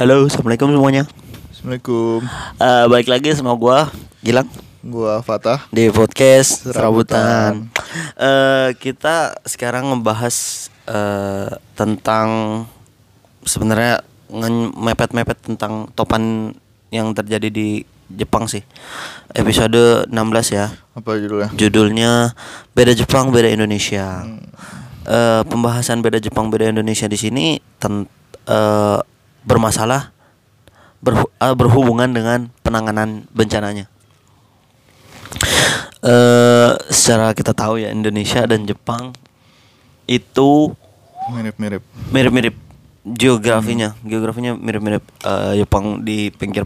Halo, assalamualaikum semuanya. Assalamualaikum. Eh balik lagi sama gua Gilang Gua Fatah. di podcast Serabutan. Serabutan. Eh kita sekarang ngebahas eh tentang sebenarnya mepet-mepet tentang topan yang terjadi di Jepang sih. Episode 16 ya. Apa judulnya? Judulnya Beda Jepang, Beda Indonesia. Eh, pembahasan beda Jepang, beda Indonesia di sini ten- eh, bermasalah berhu- eh, berhubungan dengan penanganan bencananya. Eh, secara kita tahu ya Indonesia dan Jepang itu Mirip-mirip. mirip-mirip geografinya, geografinya mirip-mirip Eh, Jepang di pinggir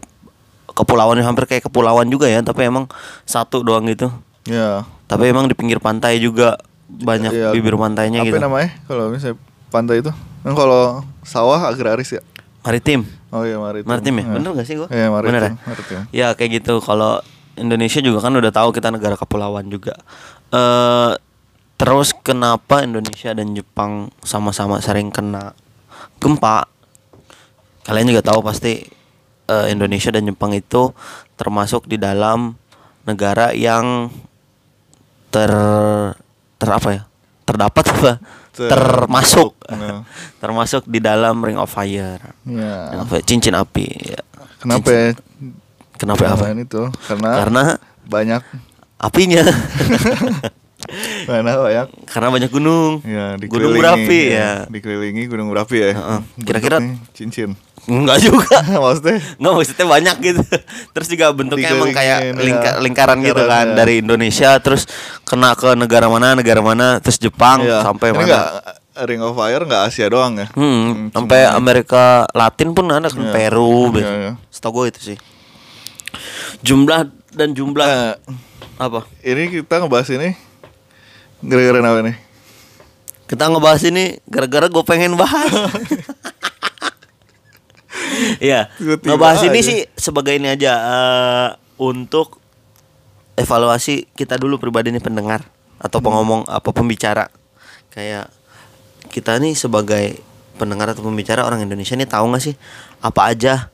kepulauan hampir kayak kepulauan juga ya, tapi emang satu doang gitu. Ya. Tapi emang di pinggir pantai juga banyak Iya, bibir pantainya apa gitu. namanya? Kalau misalnya pantai itu. Kan kalau sawah agraris ya. Maritim. Oh iya maritim. Maritim ya? Bener gak sih gua? Iya maritim. Bener ya? maritim. Ya kayak gitu. Kalau Indonesia juga kan udah tahu kita negara kepulauan juga. Eh terus kenapa Indonesia dan Jepang sama-sama sering kena gempa? Kalian juga tahu pasti eh, Indonesia dan Jepang itu termasuk di dalam negara yang ter ter apa ya? Terdapat apa? Ter- termasuk Nah. termasuk di dalam Ring of Fire. Ya. Ring of Fire, cincin api. ya. Kenapa Cincin- ya? Kenapa apa? Namanya itu? Karena Karena banyak apinya. karena banyak Karena banyak gunung. ya gunung dikelilingi, berapi ya. ya. Dikelilingi gunung berapi ya. Heeh. Kira-kira- Bentuknya cincin. Enggak juga. Maksudnya Enggak maksudnya banyak gitu. Terus juga bentuknya emang kayak lingka- ya. lingkaran gitu kan ya. dari Indonesia terus kena ke negara mana, negara mana, terus Jepang Iya. sampai Ini mana. nggak- Ring of Fire nggak Asia doang ya? Hmm, cuma- sampai Amerika Latin pun ada kan Iya. Peru, Iya, iya. Setahu gue itu sih. Jumlah dan jumlah Nah, apa? ini kita ngebahas ini gara-gara apa nih? Kita ngebahas ini gara-gara gue pengen bahas. Iya, ngebahas ini sih sebagai ini aja eh, untuk evaluasi kita dulu pribadi nih pendengar atau Hmm. pengomong apa pembicara. Kayak kita nih sebagai pendengar atau pembicara orang Indonesia nih tahu nggak sih apa aja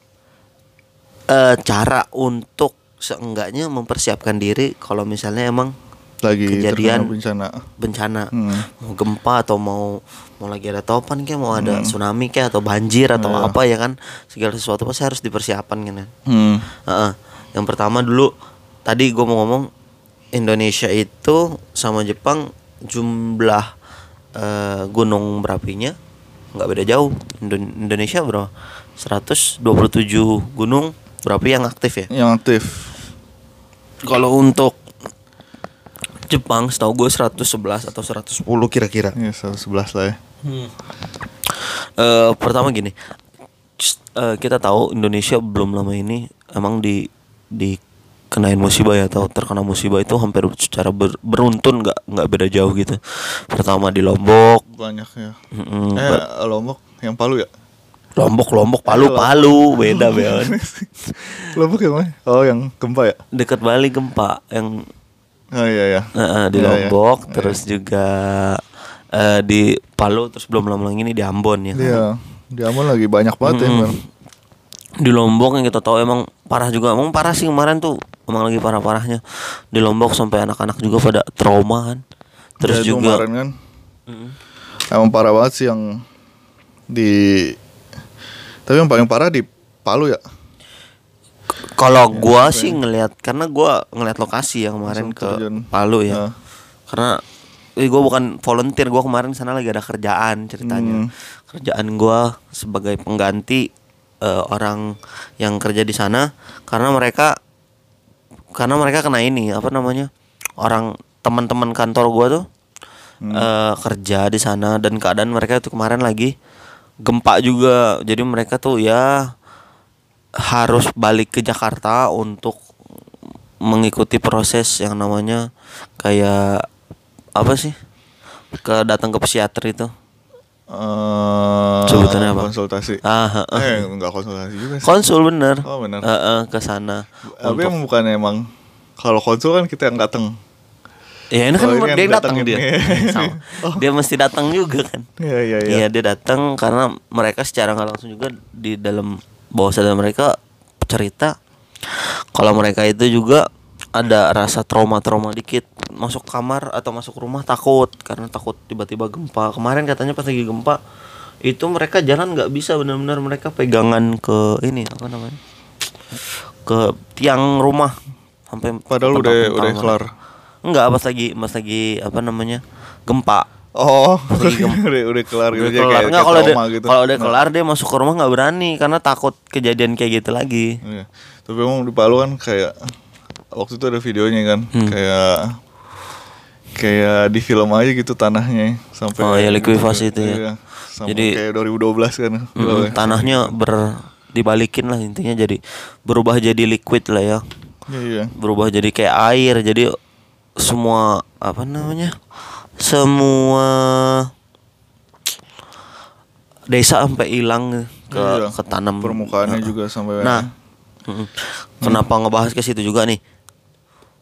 eh, cara untuk seenggaknya mempersiapkan diri kalau misalnya emang Lagi Kejadian. bencana. bencana Hmm. mau gempa atau mau mau lagi ada topan kayak mau ada tsunami kayak atau banjir atau Iya. apa ya kan segala sesuatu pasti harus dipersiapkan kan ya. Hmm. Heeh. yang pertama dulu tadi gue mau ngomong Indonesia itu sama Jepang jumlah eh, gunung berapinya nggak beda jauh Indo- Indonesia berapa 127 gunung berapi yang aktif ya Yang aktif. kalau untuk Jepang setahu gue 111 atau 110 kira-kira. Ya 111 lah ya. Eh pertama gini, eh, kita tahu Indonesia belum lama ini emang di di kenain musibah ya atau terkena musibah itu hampir secara ber- beruntun nggak nggak beda jauh gitu. Pertama di Lombok, Banyak ya. mm, eh, ba- Lombok yang Palu ya? Lombok Lombok Palu Eh. Palu beda Beon. Lombok yang mana? Oh, yang gempa ya? Dekat Bali gempa yang Oh iya ya. eh, di Iya, iya. Lombok, Iya. terus juga eh, di Palu, terus belum lama lagi ini di Ambon ya. kan? Iya. Di Ambon lagi banyak banget ya, Mm-mm. Bang. di Lombok yang kita tahu emang parah juga emang parah sih kemarin tuh emang lagi parah parahnya di Lombok sampai anak-anak juga pada trauma kan terus Ya, juga kemarin kan. Emang parah banget sih yang di Tapi yang paling parah di Palu ya. Kalau gua sih ngelihat karena gua ngelihat lokasi yang kemarin Langsung ke terjun. Palu ya Nah. karena eh, gua bukan volunteer gua kemarin sana lagi ada kerjaan ceritanya Hmm. kerjaan gua sebagai pengganti eh, orang yang kerja di sana karena mereka karena mereka kena ini apa namanya orang teman-teman kantor gua tuh Hmm. eh, kerja di sana dan keadaan mereka itu kemarin lagi gempa juga jadi mereka tuh ya harus balik ke Jakarta untuk mengikuti proses yang namanya kayak apa sih ke datang ke psikiater itu Eh, Sebutannya apa? Konsultasi. ah heeh. Eh, enggak konsultasi juga sih. konsul bener Oh, bener. Heeh, ke sana Tapi untuk emang bukan emang kalau konsul kan kita yang datang. ya ini kan Oh, ini dia datang datangin dia. Sama. dia mesti datang juga kan Iya, iya, iya. Iya dia datang karena mereka secara nggak langsung juga di dalam bawah sadar mereka cerita kalau mereka itu juga ada rasa trauma-trauma dikit masuk kamar atau masuk rumah takut karena takut tiba-tiba gempa. Kemarin katanya pas lagi gempa itu mereka jalan nggak bisa benar-benar mereka pegangan ke ini apa namanya? Ke tiang rumah. Sampai Padahal udah udah kelar. enggak pas lagi pas lagi apa namanya gempa Oh, udah udah kelar gitu udah kelar kayak, nggak kalau udah gitu. kalau udah Nah, kelar dia masuk ke rumah nggak berani karena takut kejadian kayak gitu lagi Iya. Tapi emang di Palu kan kayak waktu itu ada videonya kan, Hmm. kayak kayak di film aja gitu tanahnya sampai Oh, iya, likuifasi itu ya. Iya, sampai Jadi- kayak 2012 kan. Mm, filmnya. tanahnya ber dibalikin lah intinya jadi berubah jadi liquid lah ya Iya, iya. berubah jadi kayak air jadi semua apa namanya semua desa sampai hilang ke Iya. ke tanam. Permukaannya Nah, juga sampai nah. mm, kenapa ngebahas ke situ juga nih?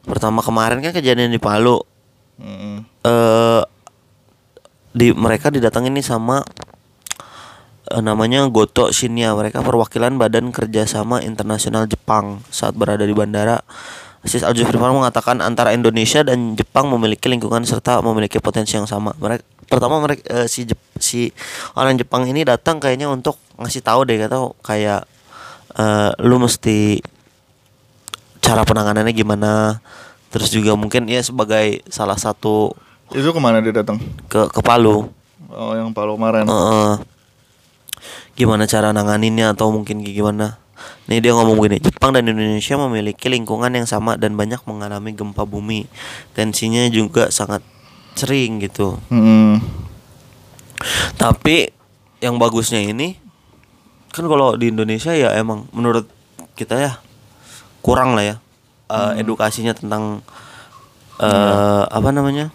Pertama kemarin kan kejadian di Palu. Mm-mm. eh di mereka didatengin nih sama eh, namanya Goto Shinya. Mereka perwakilan Badan Kerjasama Internasional Jepang saat berada di bandara Sis Al Jufrifan mengatakan antara Indonesia dan Jepang memiliki lingkungan serta memiliki potensi yang sama. Mereka pertama mereka eh, si Jep- si orang Jepang ini datang kayaknya untuk ngasih tahu deh kata kayak eh, lu mesti cara penanganannya gimana. Terus juga mungkin ya sebagai salah satu Itu ke mana dia datang? ke ke Palu. Oh, yang Palu kemarin. Heeh. gimana cara nanganinnya atau mungkin gimana? Nih dia ngomong gini, Jepang dan Indonesia memiliki lingkungan yang sama dan banyak mengalami gempa bumi. Tensinya juga sangat sering gitu. Mm-mm. Tapi yang bagusnya ini kan kalau di Indonesia ya emang menurut kita ya kurang lah ya eh, edukasinya tentang eh apa namanya?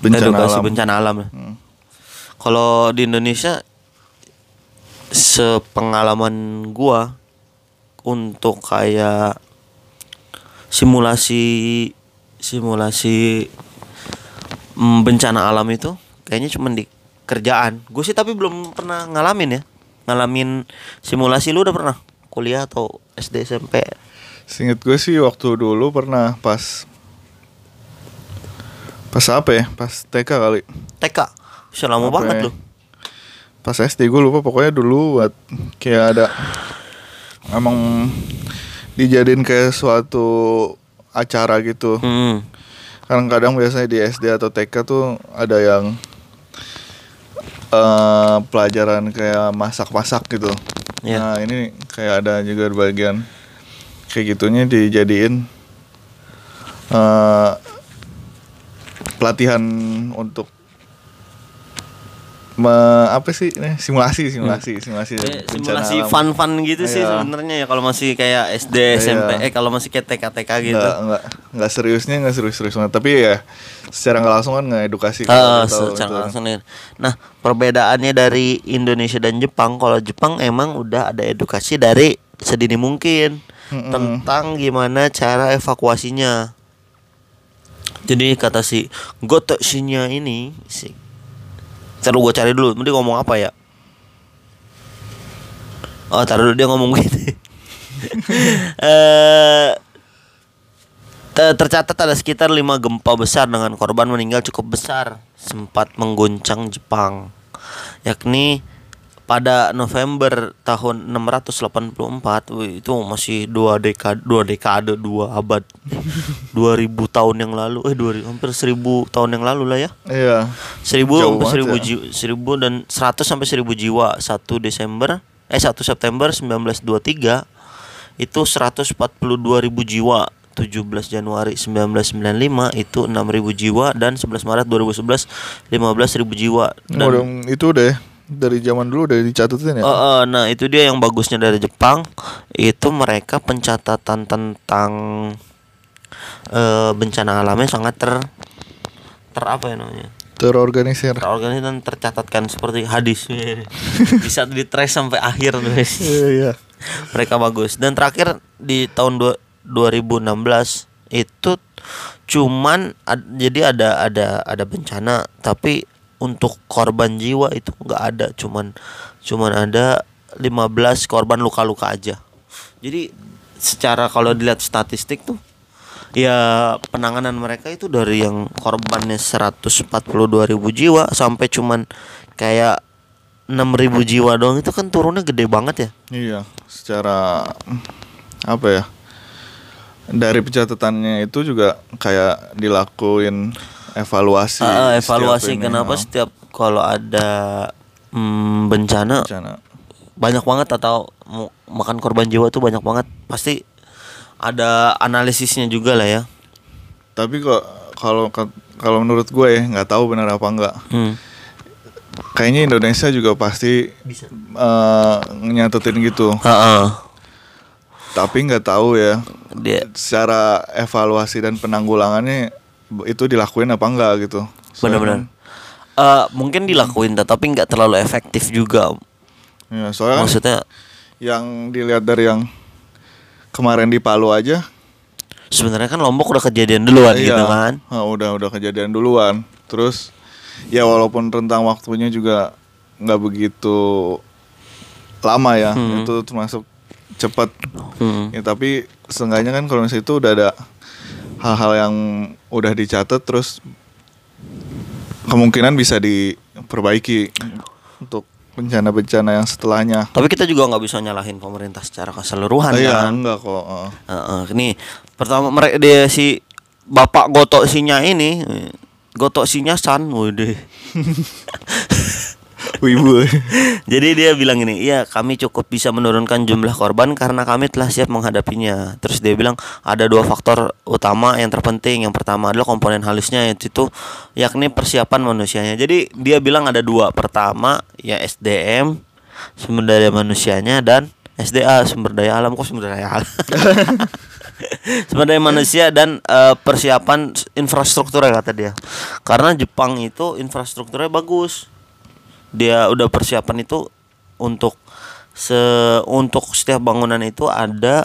Bencana edukasi alam. bencana alam. Hmm. Kalau di Indonesia sepengalaman gua untuk kayak simulasi simulasi mm, bencana alam itu kayaknya cuma di kerjaan. Gue sih tapi belum pernah ngalamin ya. Ngalamin simulasi lu udah pernah kuliah atau SD SMP? Seinget gue sih waktu dulu pernah pas pas apa ya? Pas TK kali. TK. Bisa lama Apa banget ya? lu. Pas SD gue lupa pokoknya dulu buat kayak ada emang dijadiin kayak suatu acara gitu. Hmm. Kadang-kadang biasanya di SD atau TK tuh ada yang eh pelajaran kayak masak-masak gitu. Iya. Nah ini kayak ada juga bagian kayak gitunya dijadiin eh pelatihan untuk me- apa sih ini simulasi simulasi simulasi Eh, bencana simulasi alam. fun-fun gitu sih Iya. sebenarnya ya kalau masih kayak SD, Iya. SMP, eh kalau masih kayak TK-TK gitu. nggak nggak nggak seriusnya nggak serius serius banget tapi ya secara nggak langsung kan nggak edukasi tahu secara itu. langsung nih. Nah, perbedaannya dari Indonesia dan Jepang, kalau Jepang emang udah ada edukasi dari sedini mungkin Mm-mm. tentang gimana cara evakuasinya. Jadi kata si Goto Shinya ini si Taruh gue cari dulu, dia ngomong apa ya? Oh, taruh dulu dia ngomong gitu. Eh Te- tercatat ada sekitar 5 gempa besar dengan korban meninggal cukup besar sempat mengguncang Jepang yakni pada November tahun 684 wih, itu masih dua dekade dua dekade dua abad. 2000 tahun yang lalu eh 2000 hampir 1000 tahun yang lalu lah ya. Iya. 1000 Jauh sampai 1000 banget ya. jiwa, 1000 dan 100 sampai 1000 jiwa 1 Desember eh 1 September 1923 itu 142.000 jiwa. 17 Januari 1995 itu 6.000 jiwa dan 11 Maret 2011 15.000 jiwa. Dan Udah, itu ya, dari zaman dulu udah dicatatin ya? Oh, oh, nah itu dia yang bagusnya dari Jepang. Itu mereka pencatatan tentang eh, bencana alamnya sangat ter ter apa ya namanya? Terorganisir. Terorganisir dan tercatatkan seperti hadis. Bisa di trace sampai akhir guys. iya iya. Mereka bagus. Dan terakhir di tahun dua- 2016 itu cuman ad- jadi ada ada ada bencana. Tapi untuk korban jiwa itu nggak ada cuman cuman ada 15 korban luka-luka aja. Jadi secara kalau dilihat statistik tuh ya penanganan mereka itu dari yang korbannya 142 ribu jiwa sampai cuman kayak 6 ribu jiwa doang itu kan turunnya gede banget ya. Iya, secara apa ya? Dari pencatatannya itu juga kayak dilakuin evaluasi. Setiap evaluasi ini, kenapa ah, setiap kalau ada mm, bencana bencana. banyak banget atau makan korban jiwa tuh banyak banget pasti ada analisisnya juga lah ya Tapi kok kalau kalau menurut gue ya nggak tahu benar apa enggak. hmm. Kayaknya Indonesia juga pasti bisa eh, nyatetin gitu. Tapi nggak tahu ya dia secara evaluasi dan penanggulangannya itu dilakuin apa enggak gitu. Benar-benar. Eh, mungkin dilakuin tapi nggak terlalu efektif juga Ya, soalnya kan maksudnya yang dilihat dari yang kemarin di Palu aja. Sebenarnya kan lombok udah kejadian duluan iya, gitu kan? Ah, udah udah kejadian duluan. Terus ya walaupun rentang waktunya juga nggak begitu lama ya Hmm. itu termasuk cepat. Hmm. ya tapi seenggaknya kan kalau misalnya itu udah ada hal-hal yang udah dicatat terus kemungkinan bisa diperbaiki untuk bencana-bencana yang setelahnya. Tapi kita juga nggak bisa nyalahin pemerintah secara keseluruhan iya kan? enggak kok ah. Heeh, nih pertama mereka dia si bapak gotok sinya ini gotok sinya san waduh wibu Jadi dia bilang ini, iya kami cukup bisa menurunkan jumlah korban karena kami telah siap menghadapinya. Terus dia bilang ada dua faktor utama yang terpenting. Yang pertama adalah komponen halusnya yaitu itu yakni persiapan manusianya. Jadi dia bilang ada dua. Pertama ya SDM sumber daya manusianya dan SDA sumber daya alam kok sumber daya alam. sumber daya manusia dan eh, persiapan infrastruktur ya kata dia. Karena Jepang itu infrastrukturnya bagus dia udah persiapan itu untuk se untuk setiap bangunan itu ada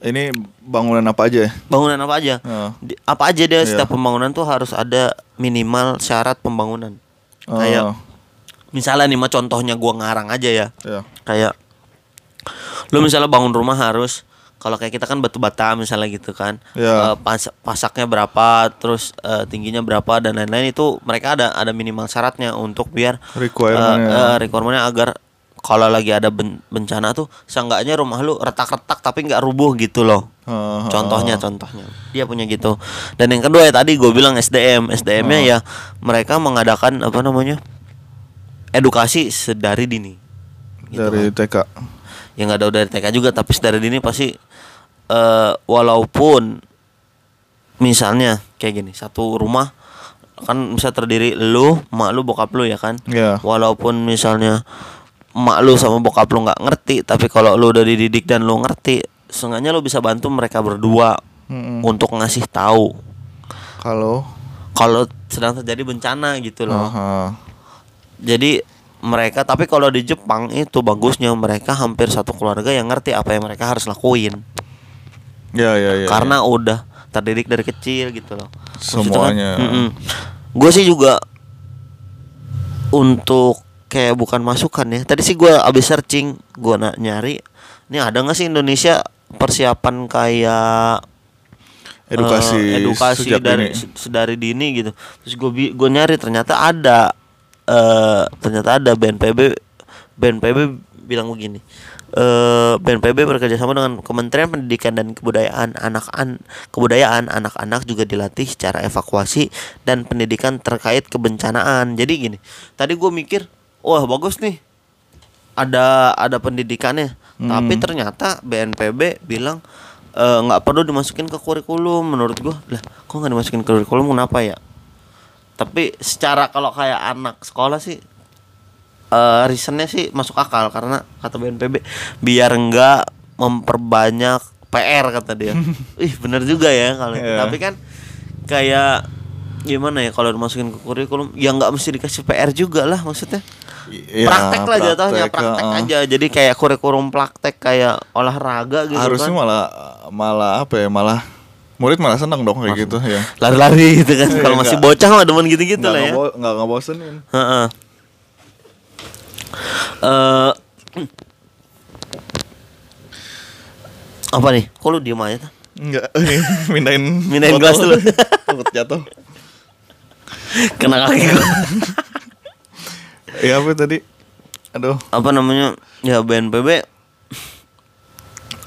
ini bangunan apa aja ya bangunan apa aja Heeh. Di- apa aja dia Iya. setiap pembangunan tuh harus ada minimal syarat pembangunan Oh, kayak misalnya nih mah contohnya gua ngarang aja ya ya. kayak lu misalnya bangun rumah harus kalau kayak kita kan batu bata misalnya gitu kan Ya. Eh, pas- pasaknya berapa terus eh, tingginya berapa dan lain-lain itu mereka ada ada minimal syaratnya untuk biar Requirement-nya. eh, requirement-nya agar kalau lagi ada ben- bencana tuh seenggaknya rumah lu retak-retak tapi nggak rubuh gitu loh Heeh. contohnya contohnya dia punya gitu dan yang kedua ya tadi gue bilang SDM SDM-nya Oh. ya mereka mengadakan apa namanya edukasi sedari dini gitu dari kan. TK yang nggak ada dari TK juga tapi sedari dini pasti eh walaupun misalnya kayak gini satu rumah kan bisa terdiri lu mak lu bokap lu ya kan? Ya walaupun misalnya mak lu sama bokap lu nggak ngerti tapi kalau lu udah dididik dan lu ngerti seenggaknya lu bisa bantu mereka berdua Mm-mm. untuk ngasih tahu. Kalau? Kalau sedang terjadi bencana gitu loh. Aha. jadi mereka tapi kalau di Jepang itu bagusnya mereka hampir satu keluarga yang ngerti apa yang mereka harus lakuin ya ya ya karena udah terdidik dari kecil gitu loh. Semuanya. gue sih juga untuk kayak bukan masukan ya. Tadi sih gue abis searching gue nak nyari ini ada nggak sih Indonesia persiapan kayak edukasi eh, edukasi dari dini. dini gitu. Terus gue gue nyari ternyata ada eh ternyata ada. BNPB BNPB bilang begini eh BNPB bekerja sama dengan Kementerian Pendidikan dan Kebudayaan anak-an kebudayaan anak-anak juga dilatih secara evakuasi dan pendidikan terkait kebencanaan. Jadi gini tadi gue mikir wah bagus nih. Ada ada pendidikannya. Tapi ternyata BNPB bilang eh, nggak perlu dimasukin ke kurikulum. Menurut gua lah kok nggak dimasukin ke kurikulum? Kenapa ya? Tapi secara kalau kayak anak sekolah sih eh reasonnya sih masuk akal karena kata BNPB biar nggak memperbanyak PR kata dia ih bener juga ya kalau. Iya. tapi kan kayak gimana ya kalau dimasukin ke kurikulum ya nggak mesti dikasih PR juga lah maksudnya Ya, praktek lah jatuhnya praktek, praktek heeh. aja jadi kayak kurikulum praktek kayak olahraga gitu harusnya kan malah malah apa ya malah murid malah seneng dong kayak gitu ya lari-lari gitu kan Iya, kalau masih bocah mah demen gitu-gitu lah ya nggak ngebosenin Heeh uh, apa nih? Kok lu diem aja? Enggak, mindahin mindahin gelas dulu. Takut jatuh. Kena kaki gua. ya apa tadi? Aduh. Apa namanya? Ya BNPB.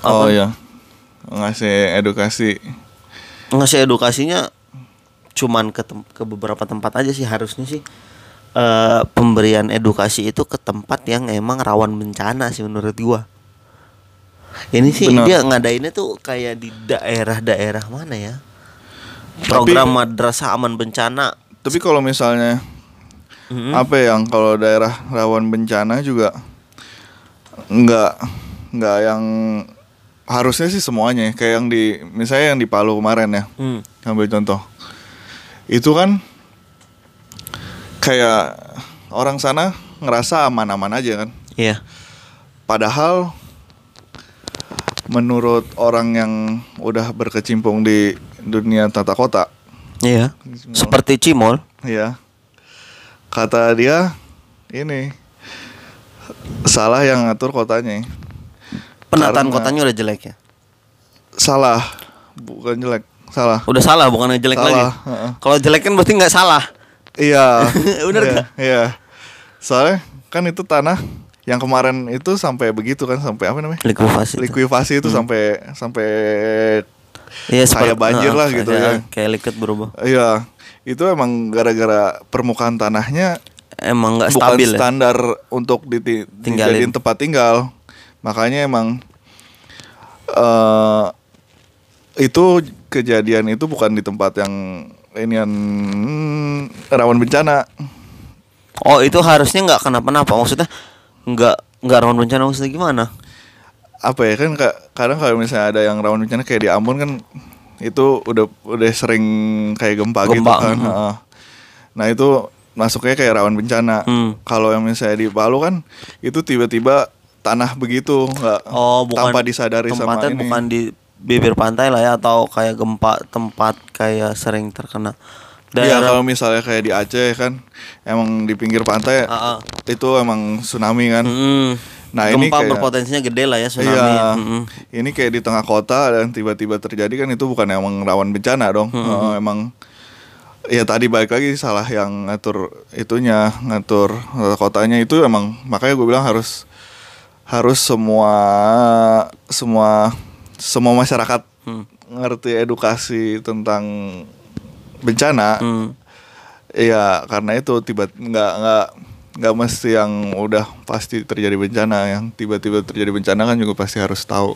Oh, apa? Oh ya. Ngasih edukasi. Ngasih edukasinya cuman ke ke beberapa tempat aja sih harusnya sih eh pemberian edukasi itu ke tempat yang emang rawan bencana sih menurut gua. Ini sih Benar. dia ngadainnya tuh kayak di daerah-daerah mana ya? Program madrasah aman bencana. Tapi kalau misalnya Mhm. apa yang kalau daerah rawan bencana juga nggak nggak yang harusnya sih semuanya kayak yang di misalnya yang di Palu kemarin ya Hmm. ambil contoh itu kan kayak orang sana ngerasa aman-aman aja kan Iya. padahal menurut orang yang udah berkecimpung di dunia tata kota Iya. Seperti Cimol. ya kata dia ini salah yang ngatur kotanya Penataan Karena- kotanya udah jelek ya. salah bukan jelek salah Udah salah bukan jelek Salah, lagi. heeh. Kalau jelek kan berarti nggak salah. Iya Bener iya, iya soalnya kan itu tanah yang kemarin itu sampai begitu kan sampai apa namanya Likuifasi. itu. likuifasi itu sampai sampai Iya, seperti- banjir heeh, lah gitu ya. Kayak liquid berubah. iya itu emang gara-gara permukaan tanahnya Emang nggak bukan stabil ya. standar untuk diti- dijadiin tempat tinggal makanya emang eh itu kejadian itu bukan di tempat yang ini yang rawan bencana Oh itu harusnya nggak kenapa-napa maksudnya nggak nggak rawan bencana maksudnya gimana? apa ya kan ka- kadang kalau misalnya ada yang rawan bencana kayak di Ambon kan itu udah udah sering kayak gempa, gitu Gempa, kan mhm. heeh. nah itu masuknya kayak rawan bencana Hmm. kalau yang misalnya di Palu kan itu tiba-tiba tanah begitu nggak Oh bukan tanpa disadari sama ini bukan di bibir pantai lah ya atau kayak gempa tempat kayak sering terkena daerah kalau misalnya kayak di Aceh kan emang di pinggir pantai Ah, ah. itu emang tsunami kan. Mm-mm. Nah, ini gempa kayak- berpotensinya gede lah ya tsunami. Iya. Mm-mm. Ini kayak di tengah kota dan tiba-tiba terjadi kan itu bukan emang rawan bencana dong. Eh, emang ya tadi balik lagi salah yang ngatur itunya, ngatur eh, kotanya itu emang makanya gue bilang harus harus semua semua semua masyarakat Hmm. ngerti edukasi tentang bencana. Hmm. Iya, karena itu tiba nggak nggak nggak mesti yang udah pasti terjadi bencana, yang tiba-tiba terjadi bencana kan juga pasti harus tahu.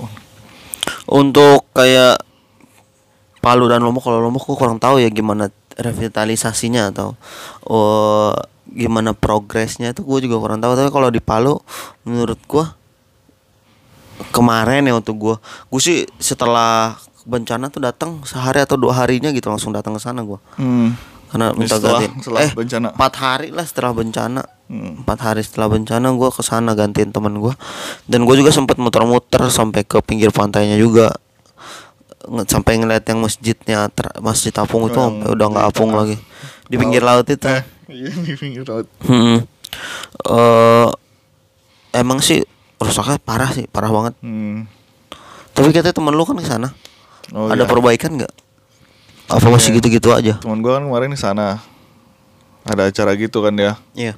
Untuk kayak Palu dan Lombok kalau Lombok gue kurang tahu ya gimana revitalisasinya atau oh, gimana progresnya itu gue juga kurang tahu tapi kalau di Palu menurut gue kemarin ya untuk gue gue sih setelah bencana tuh datang sehari atau dua harinya gitu langsung datang ke sana gue Hmm. karena minta Setelah- gantiin setelah eh bencana. empat hari lah setelah bencana Hmm. empat hari setelah bencana gue ke sana gantiin teman gue dan gue juga sempat muter-muter sampai ke pinggir pantainya juga sampai ngeliat yang masjidnya masjid apung itu sampai udah nggak apung lagi di pinggir laut itu Eh, di pinggir laut. Hmm. Eh, emang sih rusaknya parah sih parah banget Hmm. tapi katanya temen lu kan ke sana Oh, ada iya. perbaikan nggak apa masih Iya. gitu-gitu aja Temen gua kan kemarin di sana ada acara gitu kan dia. iya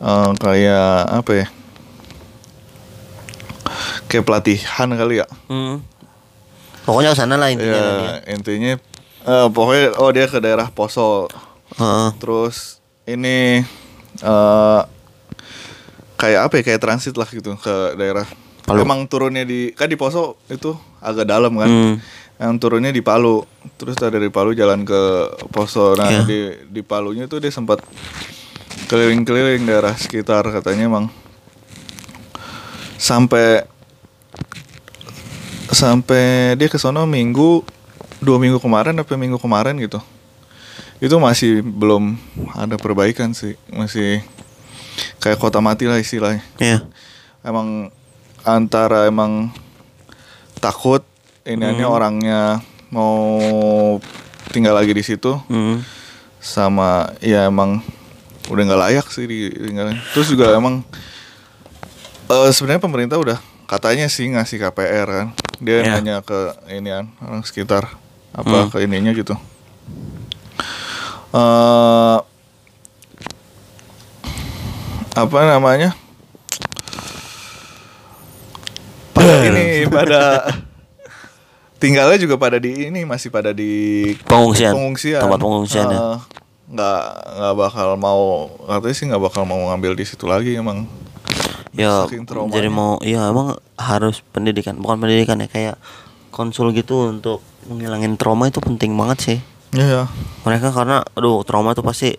Eh, kayak apa ya? Kayak pelatihan kali ya. Hmm. pokoknya ke sana lah intinya Ya, intinya eh, pokoknya oh dia ke daerah Poso. Heeh. Terus ini eh kayak apa ya kayak transit lah gitu ke daerah. Palu. Emang turunnya di kan di Poso itu agak dalam kan. Hmm. Yang turunnya di Palu. Terus dari Palu jalan ke Poso. Nah, Iya. di di Palunya tuh dia sempat keliling-keliling daerah sekitar katanya emang sampai sampai dia ke sono minggu dua minggu kemarin apa minggu kemarin gitu itu masih belum ada perbaikan sih masih kayak kota mati lah istilahnya Iya. emang antara emang takut ini ini Hmm. orangnya mau tinggal lagi di situ Hmm. sama ya emang udah nggak layak sih ditinggalin terus juga emang eh sebenarnya pemerintah udah katanya sih ngasih KPR kan dia Iya. nanya ke inian orang sekitar apa Hmm. ke ininya gitu eh apa namanya pada ini pada tinggalnya juga pada di ini masih pada di Pengungsian. pengungsian Tempat pengungsian ya. Eh, nggak nggak bakal mau katanya sih nggak bakal mau ngambil di situ lagi emang Ya, jadi mau ya emang harus pendidikan, bukan pendidikan ya kayak konsul gitu untuk menghilangin trauma itu penting banget sih. Iya Mereka karena aduh trauma tuh pasti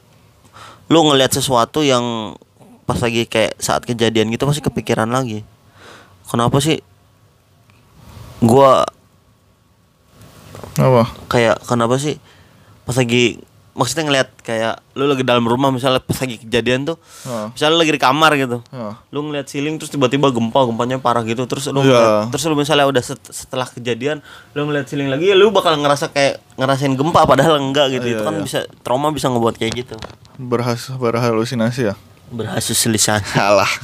lu ngelihat sesuatu yang pas lagi kayak saat kejadian gitu pasti kepikiran lagi. Kenapa sih gua apa kayak kenapa sih pas lagi maksudnya ngeliat kayak lu lagi dalam rumah misalnya pas lagi kejadian tuh Heeh. misalnya lu lagi di kamar gitu Heeh. lu ngeliat ceiling terus tiba-tiba gempa gempanya parah gitu terus lu Iya. ngeliat- terus lu misalnya udah set- setelah kejadian lu ngeliat ceiling lagi ya lu bakal ngerasa kayak ngerasain gempa padahal enggak gitu Iya, itu kan iya. bisa trauma bisa ngebuat kayak gitu berhas berhalusinasi ya berhasil lisan Salah.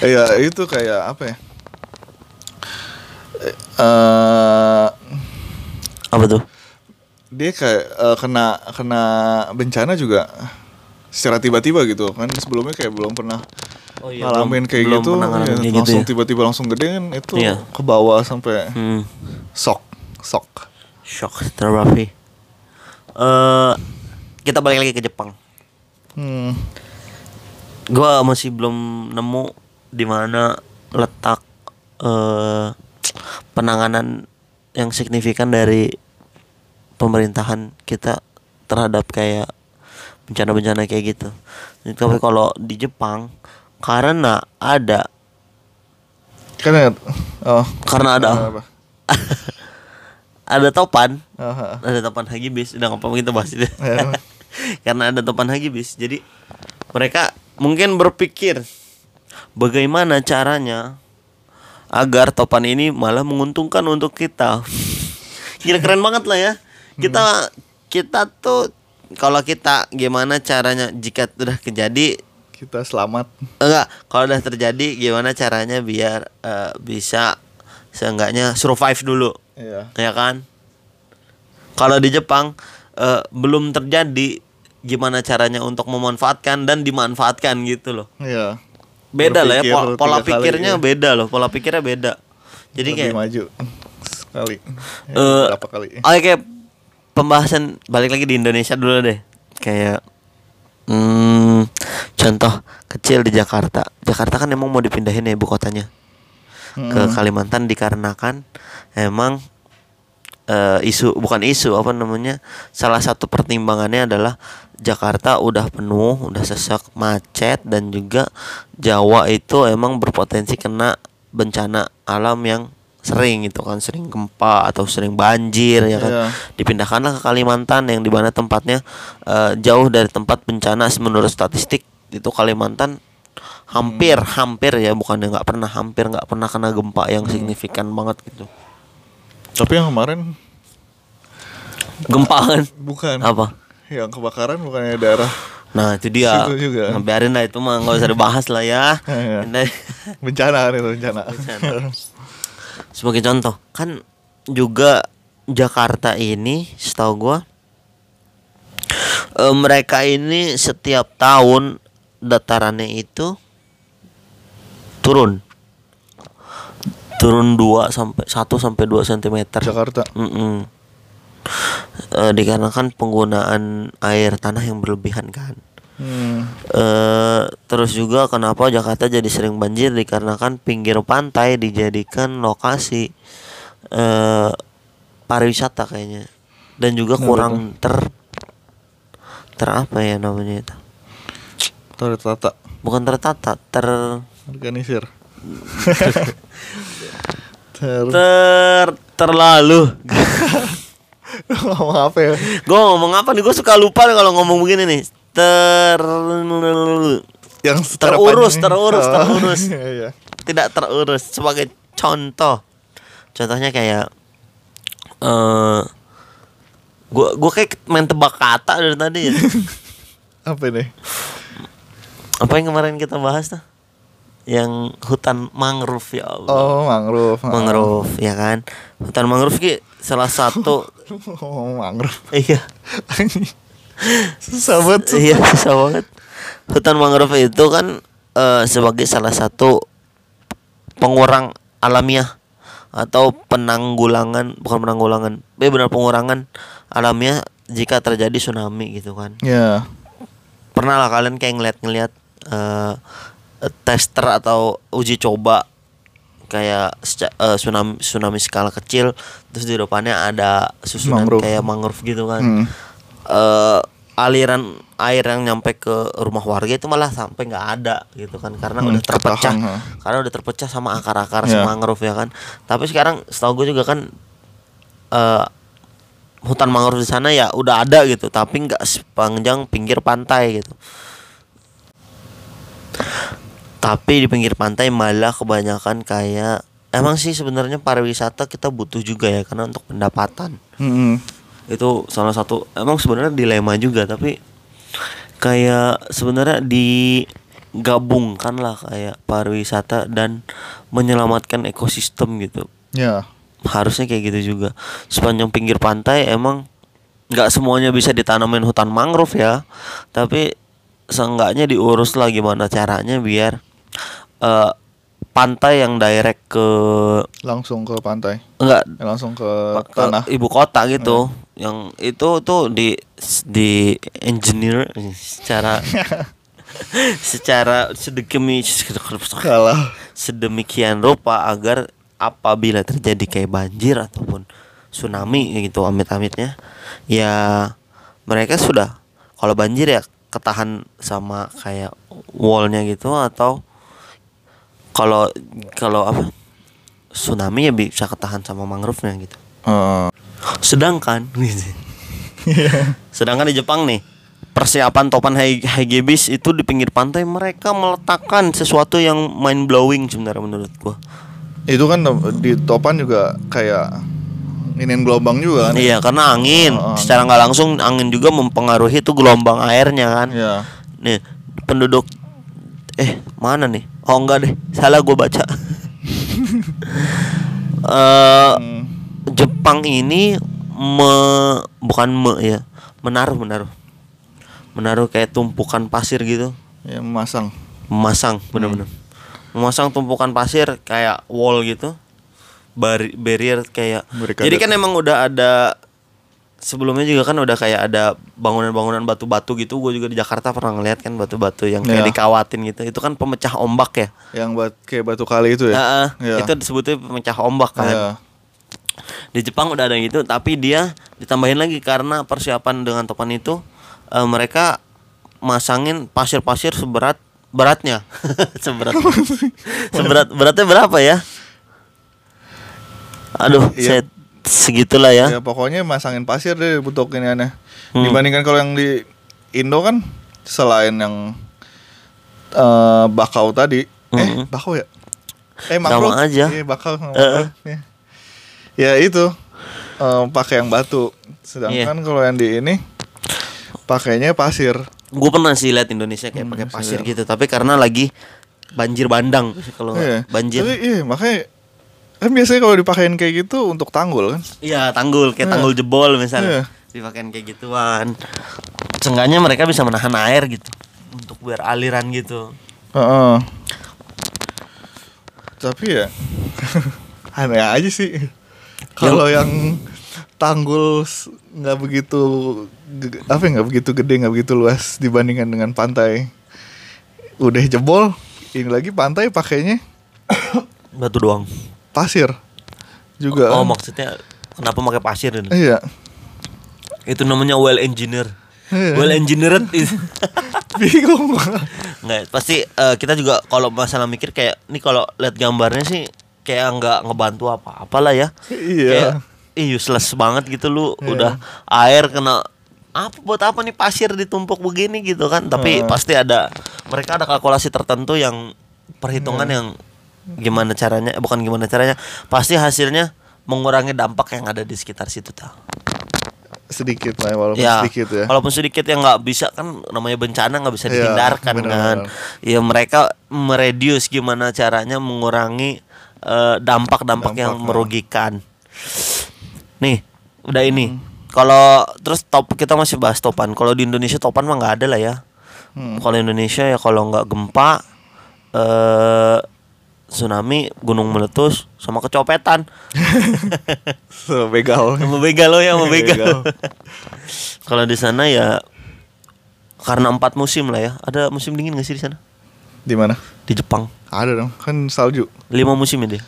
Iya itu kayak apa ya? Eh apa tuh dia kayak eh, kena kena bencana juga secara tiba-tiba gitu kan sebelumnya kayak belum pernah oh ngalamin kayak belum gitu, ya, gitu langsung ya. tiba-tiba langsung gede kan itu Iya. ke bawah sampai hmm. sok sok. shock therapy eh kita balik lagi ke Jepang Hmm. gua masih belum nemu di mana letak eh penanganan yang signifikan dari pemerintahan kita terhadap kayak bencana-bencana kayak gitu. Tapi kalau di Jepang karena ada ya, oh karena ada apa? ada topan, Aha. ada topan hagibis, udah ngapa kita bahas itu. Karena ada topan hagibis, jadi mereka mungkin berpikir bagaimana caranya agar topan ini malah menguntungkan untuk kita. Gila keren banget lah ya. Kita kita tuh kalau kita gimana caranya jika sudah kejadi Kita selamat. enggak kalau udah terjadi gimana caranya biar eh, bisa seenggaknya survive dulu Iya. ya kan kalau di Jepang eh, belum terjadi gimana caranya untuk memanfaatkan dan dimanfaatkan gitu loh Iya. beda lah ya Berpikir pola, pola tiga kali, pikirnya iya. beda loh pola pikirnya beda jadi Lebih kayak maju sekali. Ya, Eh, berapa kali? Oke kayak pembahasan balik lagi di Indonesia dulu deh. Kayak hmm, contoh kecil di Jakarta. Jakarta kan emang mau dipindahin ya ibu kotanya ke Hmm. Kalimantan dikarenakan emang eh, isu bukan isu apa namanya salah satu pertimbangannya adalah Jakarta udah penuh udah sesak macet dan juga Jawa itu emang berpotensi kena bencana alam yang sering gitu kan sering gempa atau sering banjir ya kan? Iya. dipindahkanlah ke Kalimantan yang di mana tempatnya eh, jauh dari tempat bencana menurut statistik itu Kalimantan hampir hampir ya bukannya nggak pernah hampir nggak pernah kena gempa yang signifikan banget gitu Tapi yang kemarin gempa kan bukan. apa Yang kebakaran bukannya daerah nah itu dia Situ juga. Nah, biarin lah itu mah nggak usah dibahas lah ya Iya. Ini- bencana kan itu bencana. sebagai contoh kan juga Jakarta ini setahu gua eh, mereka ini setiap tahun datarannya itu turun turun 2 sampai 1 sampai 2 cm. Jakarta. Mm-mm. Eh, dikarenakan penggunaan air tanah yang berlebihan kan. Hmm. Eh, terus juga kenapa Jakarta jadi sering banjir dikarenakan pinggir pantai dijadikan lokasi eh pariwisata kayaknya dan juga kurang ter ter apa ya namanya itu Tertata, bukan tertata ter organisir. Ter ter terlalu ngomong apa ya? gue ngomong apa nih gue suka lupa kalau ngomong begini nih ter Yang Terurus, terurus, Oh, terurus. iya, iya. tidak terurus sebagai contoh contohnya kayak eh gua gua kayak main tebak kata dari tadi ya Apa nih? apa yang kemarin kita bahas tuh yang hutan mangrove ya Allah. Oh, mangrove. Mangrove ya kan. Hutan mangrove ki salah satu Oh, mangrove. iya Susah banget. iya susah banget. Hutan mangrove itu kan eh, sebagai salah satu pengurang alamiah atau penanggulangan bukan penanggulangan, eh benar pengurangan alamiah jika terjadi tsunami gitu kan. Ya. pernah lah kalian kayak ngeliat-ngeliat eh, tester atau uji coba kayak seca- eh, tsunami tsunami skala kecil terus di depannya ada susunan Mangrove. kayak mangrove gitu kan Hmm. Eh, aliran air yang nyampe ke rumah warga itu malah sampai nggak ada gitu kan karena Hmm, udah terpecah ketahan, ha. karena udah terpecah sama akar-akar si Ya. mangrove ya kan tapi sekarang setahu gue juga kan eh hutan mangrove di sana ya udah ada gitu tapi nggak sepanjang pinggir pantai gitu tapi di pinggir pantai malah kebanyakan kayak emang sih sebenarnya pariwisata kita butuh juga ya karena untuk pendapatan Hmm. itu salah satu emang sebenarnya dilema juga tapi kayak sebenarnya digabungkan lah kayak pariwisata dan menyelamatkan ekosistem gitu Ya. harusnya kayak gitu juga sepanjang pinggir pantai emang nggak semuanya bisa ditanamin hutan mangrove ya tapi seenggaknya diurus lah gimana caranya biar eh, pantai yang direct ke Langsung ke pantai. enggak Eh, langsung ke ke tanah. ibu kota gitu yang itu tuh di di engineer secara secara sedemikian Kalah. sedemikian rupa agar apabila terjadi kayak banjir ataupun tsunami gitu amit-amitnya ya mereka sudah kalau banjir ya ketahan sama kayak wallnya gitu atau kalau kalau apa tsunami ya bisa ketahan sama mangrove-nya gitu Eh, sedangkan sedangkan di Jepang nih persiapan topan Hagebis itu di pinggir pantai mereka meletakkan sesuatu yang mind blowing sebenarnya menurut gua itu kan di topan juga kayak inin gelombang juga kan? Iya karena angin Oh, angin. secara nggak langsung angin juga mempengaruhi itu gelombang airnya kan. Iya. Nih penduduk eh mana nih? Oh enggak deh salah gue baca. Eh Hmm. Jepang ini me bukan me ya menaruh menaruh menaruh kayak tumpukan pasir gitu Ya memasang. memasang bener-bener memasang tumpukan pasir kayak wall gitu Bari- barrier kayak Barikade. jadi kan emang udah ada sebelumnya juga kan udah kayak ada bangunan-bangunan batu-batu gitu gue juga di Jakarta pernah ngeliat kan batu-batu yang kayak Iya. dikawatin gitu itu kan pemecah ombak ya Yang bat kayak batu kali itu ya. Heeh, Iya. itu disebutnya pemecah ombak kan Iya. di Jepang udah ada gitu tapi dia ditambahin lagi karena persiapan dengan topan itu eh, mereka masangin pasir-pasir seberat beratnya seberat seberat beratnya berapa ya aduh Iya. saya segitulah ya, Ya pokoknya masangin pasir deh bentuk ini aneh. Hmm. Dibandingkan kalau yang di Indo kan selain yang eh, bakau tadi, eh Hmm. bakau ya? Eh mangrove. aja. Iya, bakau sama Eh. mangrove, ya. Ya itu eh, pakai yang batu. Sedangkan Iya. kalau yang di ini pakainya pasir. gue pernah sih lihat Indonesia kayak pakai Hmm, pasir saya gitu tapi karena lagi banjir bandang kalau Iya. banjir Tapi iya makanya kan biasanya kalau dipakein kayak gitu untuk tanggul kan. Iya tanggul kayak Iya. tanggul jebol misalnya Iya. dipakein kayak gituan. Seenggaknya mereka bisa menahan air gitu untuk biar aliran gitu. Heeh. Tapi ya aneh aja sih. Kalau yang tanggul nggak begitu apa ya, nggak begitu gede nggak begitu luas dibandingkan dengan pantai. Udah jebol, ini lagi pantai pakainya Batu doang. Pasir juga. Oh kan. maksudnya kenapa pakai pasir itu? Iya. Itu namanya well engineer. Iya. Well engineered itu. Bingung. Nggak, pasti eh, kita juga kalau masalah mikir kayak ini kalau lihat gambarnya sih kayak nggak ngebantu apa-apalah ya. Iya. Kayak ih useless banget gitu lu Iya. udah air kena apa buat apa nih pasir ditumpuk begini gitu kan tapi Heeh. pasti ada mereka ada kalkulasi tertentu yang perhitungan Iya. yang gimana caranya bukan gimana caranya pasti hasilnya mengurangi dampak yang ada di sekitar situ tuh sedikit lah walaupun ya, sedikit ya. Walaupun sedikit yang nggak bisa kan namanya bencana nggak bisa Iya, dihindarkan benar, kan. Ya mereka meredius gimana caranya mengurangi eh, dampak-dampak yang Dampak, merugikan. Nih, udah ini. Kalau terus top kita masih bahas topan. Kalau di Indonesia topan mah nggak ada lah ya. Hmm. Kalau Indonesia ya kalau nggak gempa eh tsunami, gunung meletus sama kecopetan. So, begal. Sama begal lo ya, sama begal. Kalau di sana ya karena empat musim lah ya. Ada musim dingin gak sih di sana? Di mana? Di Jepang. Ada dong, kan salju. Lima musim ya dia.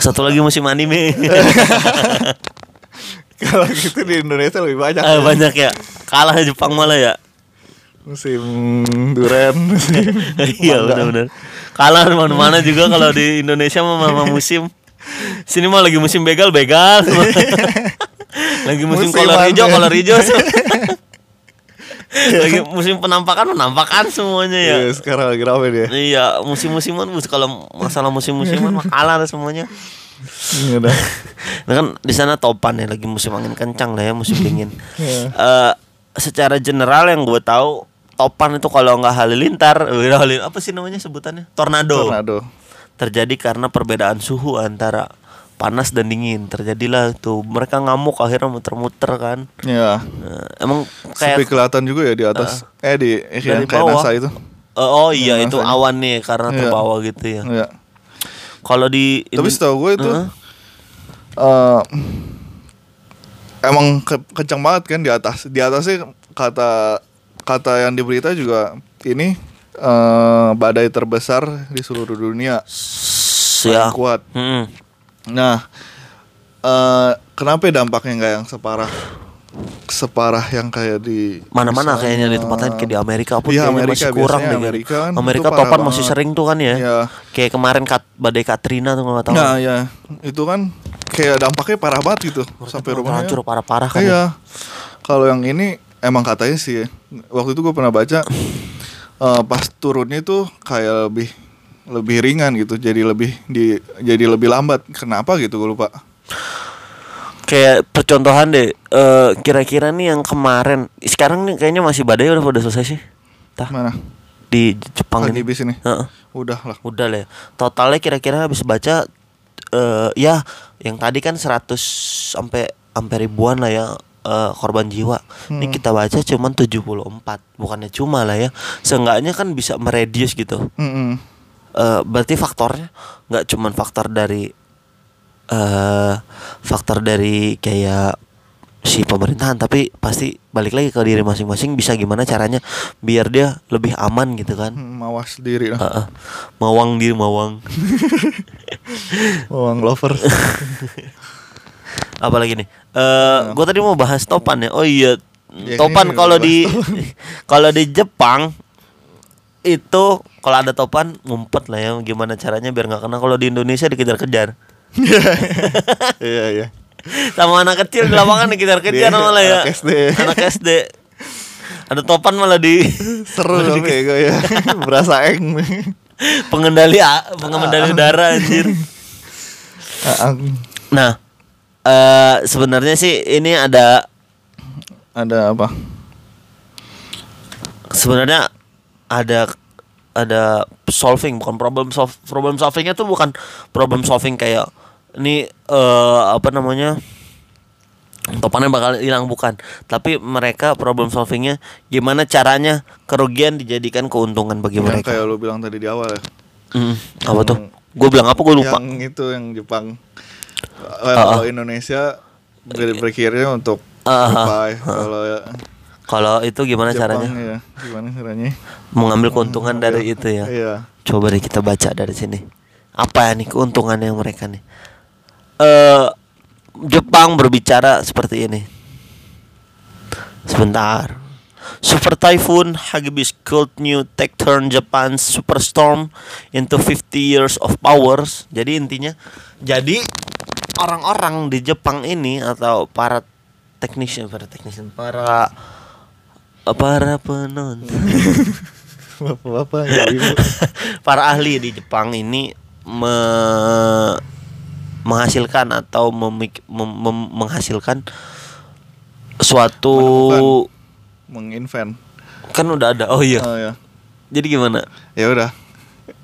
Satu lagi musim anime. Kalau gitu di Indonesia lebih banyak. Ah, banyak ya. Kalah Jepang malah ya. Musim duren, musim Iya benar-benar. Kalah mana-mana juga kalau di Indonesia mah musim. Sini mah lagi musim begal begal. lagi musim Musiman, kolor hijau kolor hijau. lagi musim penampakan penampakan semuanya ya. Iya, sekarang lagi rame dia. Iya, musim-musiman mus kalau masalah musim-musiman mah kalah dah semuanya. Iya. Nah kan di sana topan ya lagi musim angin kencang lah ya musim dingin. Iya. Eh secara general yang gue tahu topan itu kalau nggak halilintar, halil- apa sih namanya sebutannya? Tornado. Tornado. Terjadi karena perbedaan suhu antara panas dan dingin. Terjadilah tuh mereka ngamuk akhirnya muter-muter kan. Iya. Eh, emang Sampai kayak kelihatan juga ya di atas. eh di eh, yang kayak bawah. NASA itu. Eh, oh iya Yang itu NASA-nya. awan nih karena Iya. terbawa gitu ya. Iya. Kalau di Tapi setahu gue itu Heeh. eh emang ke- kencang banget kan di atas. Di atasnya kata kata yang di berita juga ini eh badai terbesar di seluruh dunia. S- ya. Paling kuat. Mm-mm. Nah, eh kenapa dampaknya nggak yang separah separah yang kayak di mana-mana kayaknya di tempat lain kayak di Amerika pun kayaknya Amerika, masih kurang deh Amerika kan Amerika topan masih banget. sering tuh kan ya Iya. kayak kemarin kat, badai Katrina tuh nggak tahu Nah, ya itu kan kayak dampaknya parah banget gitu sampai rumahnya. hancur parah-parah kan ya. Iya. Kalau yang ini emang katanya sih waktu itu gue pernah baca eh, pas turunnya itu kayak lebih lebih ringan gitu. Jadi lebih di jadi lebih lambat. Kenapa gitu gue lupa. kayak percontohan deh eh, kira-kira nih yang kemarin sekarang nih kayaknya masih badai udah udah selesai sih Tah, Mana? di Jepang Lagi ini ini. Heeh. Udah lah. udah lah ya. totalnya kira-kira habis baca eh ya yang tadi kan 100 sampai sampai ribuan lah ya eh, korban jiwa. Ini Hmm. kita baca cuman 74. Bukannya cuma lah ya. Seenggaknya kan bisa meredius gitu. Mm-mm. Eh, berarti faktornya nggak cuman faktor dari eh faktor dari kayak si pemerintahan tapi pasti balik lagi ke diri masing-masing bisa gimana caranya biar dia lebih aman gitu kan. Hmm, mawas diri lah. Heeh. mawang diri mawang. Wong lover. Apalagi nih? Eh gua tadi mau bahas topan ya. Oh iya, Ya, topan ini kalau bahas di kalau di Jepang itu kalau ada topan ngumpet lah ya gimana caranya biar nggak kena kalau di Indonesia dikejar-kejar Iya iya. sama anak kecil di lapangan dikejar-kejar malah ya anak SD. anak SD ada topan malah di Seru kayak gue ya. Berasa eng. pengendali pengendali udara anjir Aang. nah eh sebenarnya sih ini ada Ada apa? sebenarnya ada ada solving bukan problem solve problem solvingnya tuh bukan problem solving kayak ini eh apa namanya topannya bakal hilang bukan tapi mereka problem solvingnya gimana caranya kerugian dijadikan keuntungan bagi Yang mereka kayak lu bilang tadi di awal ya. Hmm, apa tuh gue bilang apa gue lupa Yang itu yang Jepang. Ah, Kalau Indonesia ber- berpikirnya untuk Ah, ah, supply. Kalau ya kalau itu gimana Jepang caranya ya, gimana caranya? mengambil keuntungan dari itu ya Iya. Coba deh kita baca dari sini. Apa ya nih keuntungannya mereka nih? Eh Jepang berbicara seperti ini. Sebentar. Super Typhoon Hagibis could new take turn Japan's superstorm into 50 years of powers. Jadi intinya jadi orang-orang di Jepang ini atau para technician, para technician, para para penonton Bapak-bapak ya para ahli di Jepang ini me- menghasilkan atau memik- mem- mem- menghasilkan suatu menginvent. kan udah ada. Oh iya. Oh ya. Jadi gimana? Ya udah.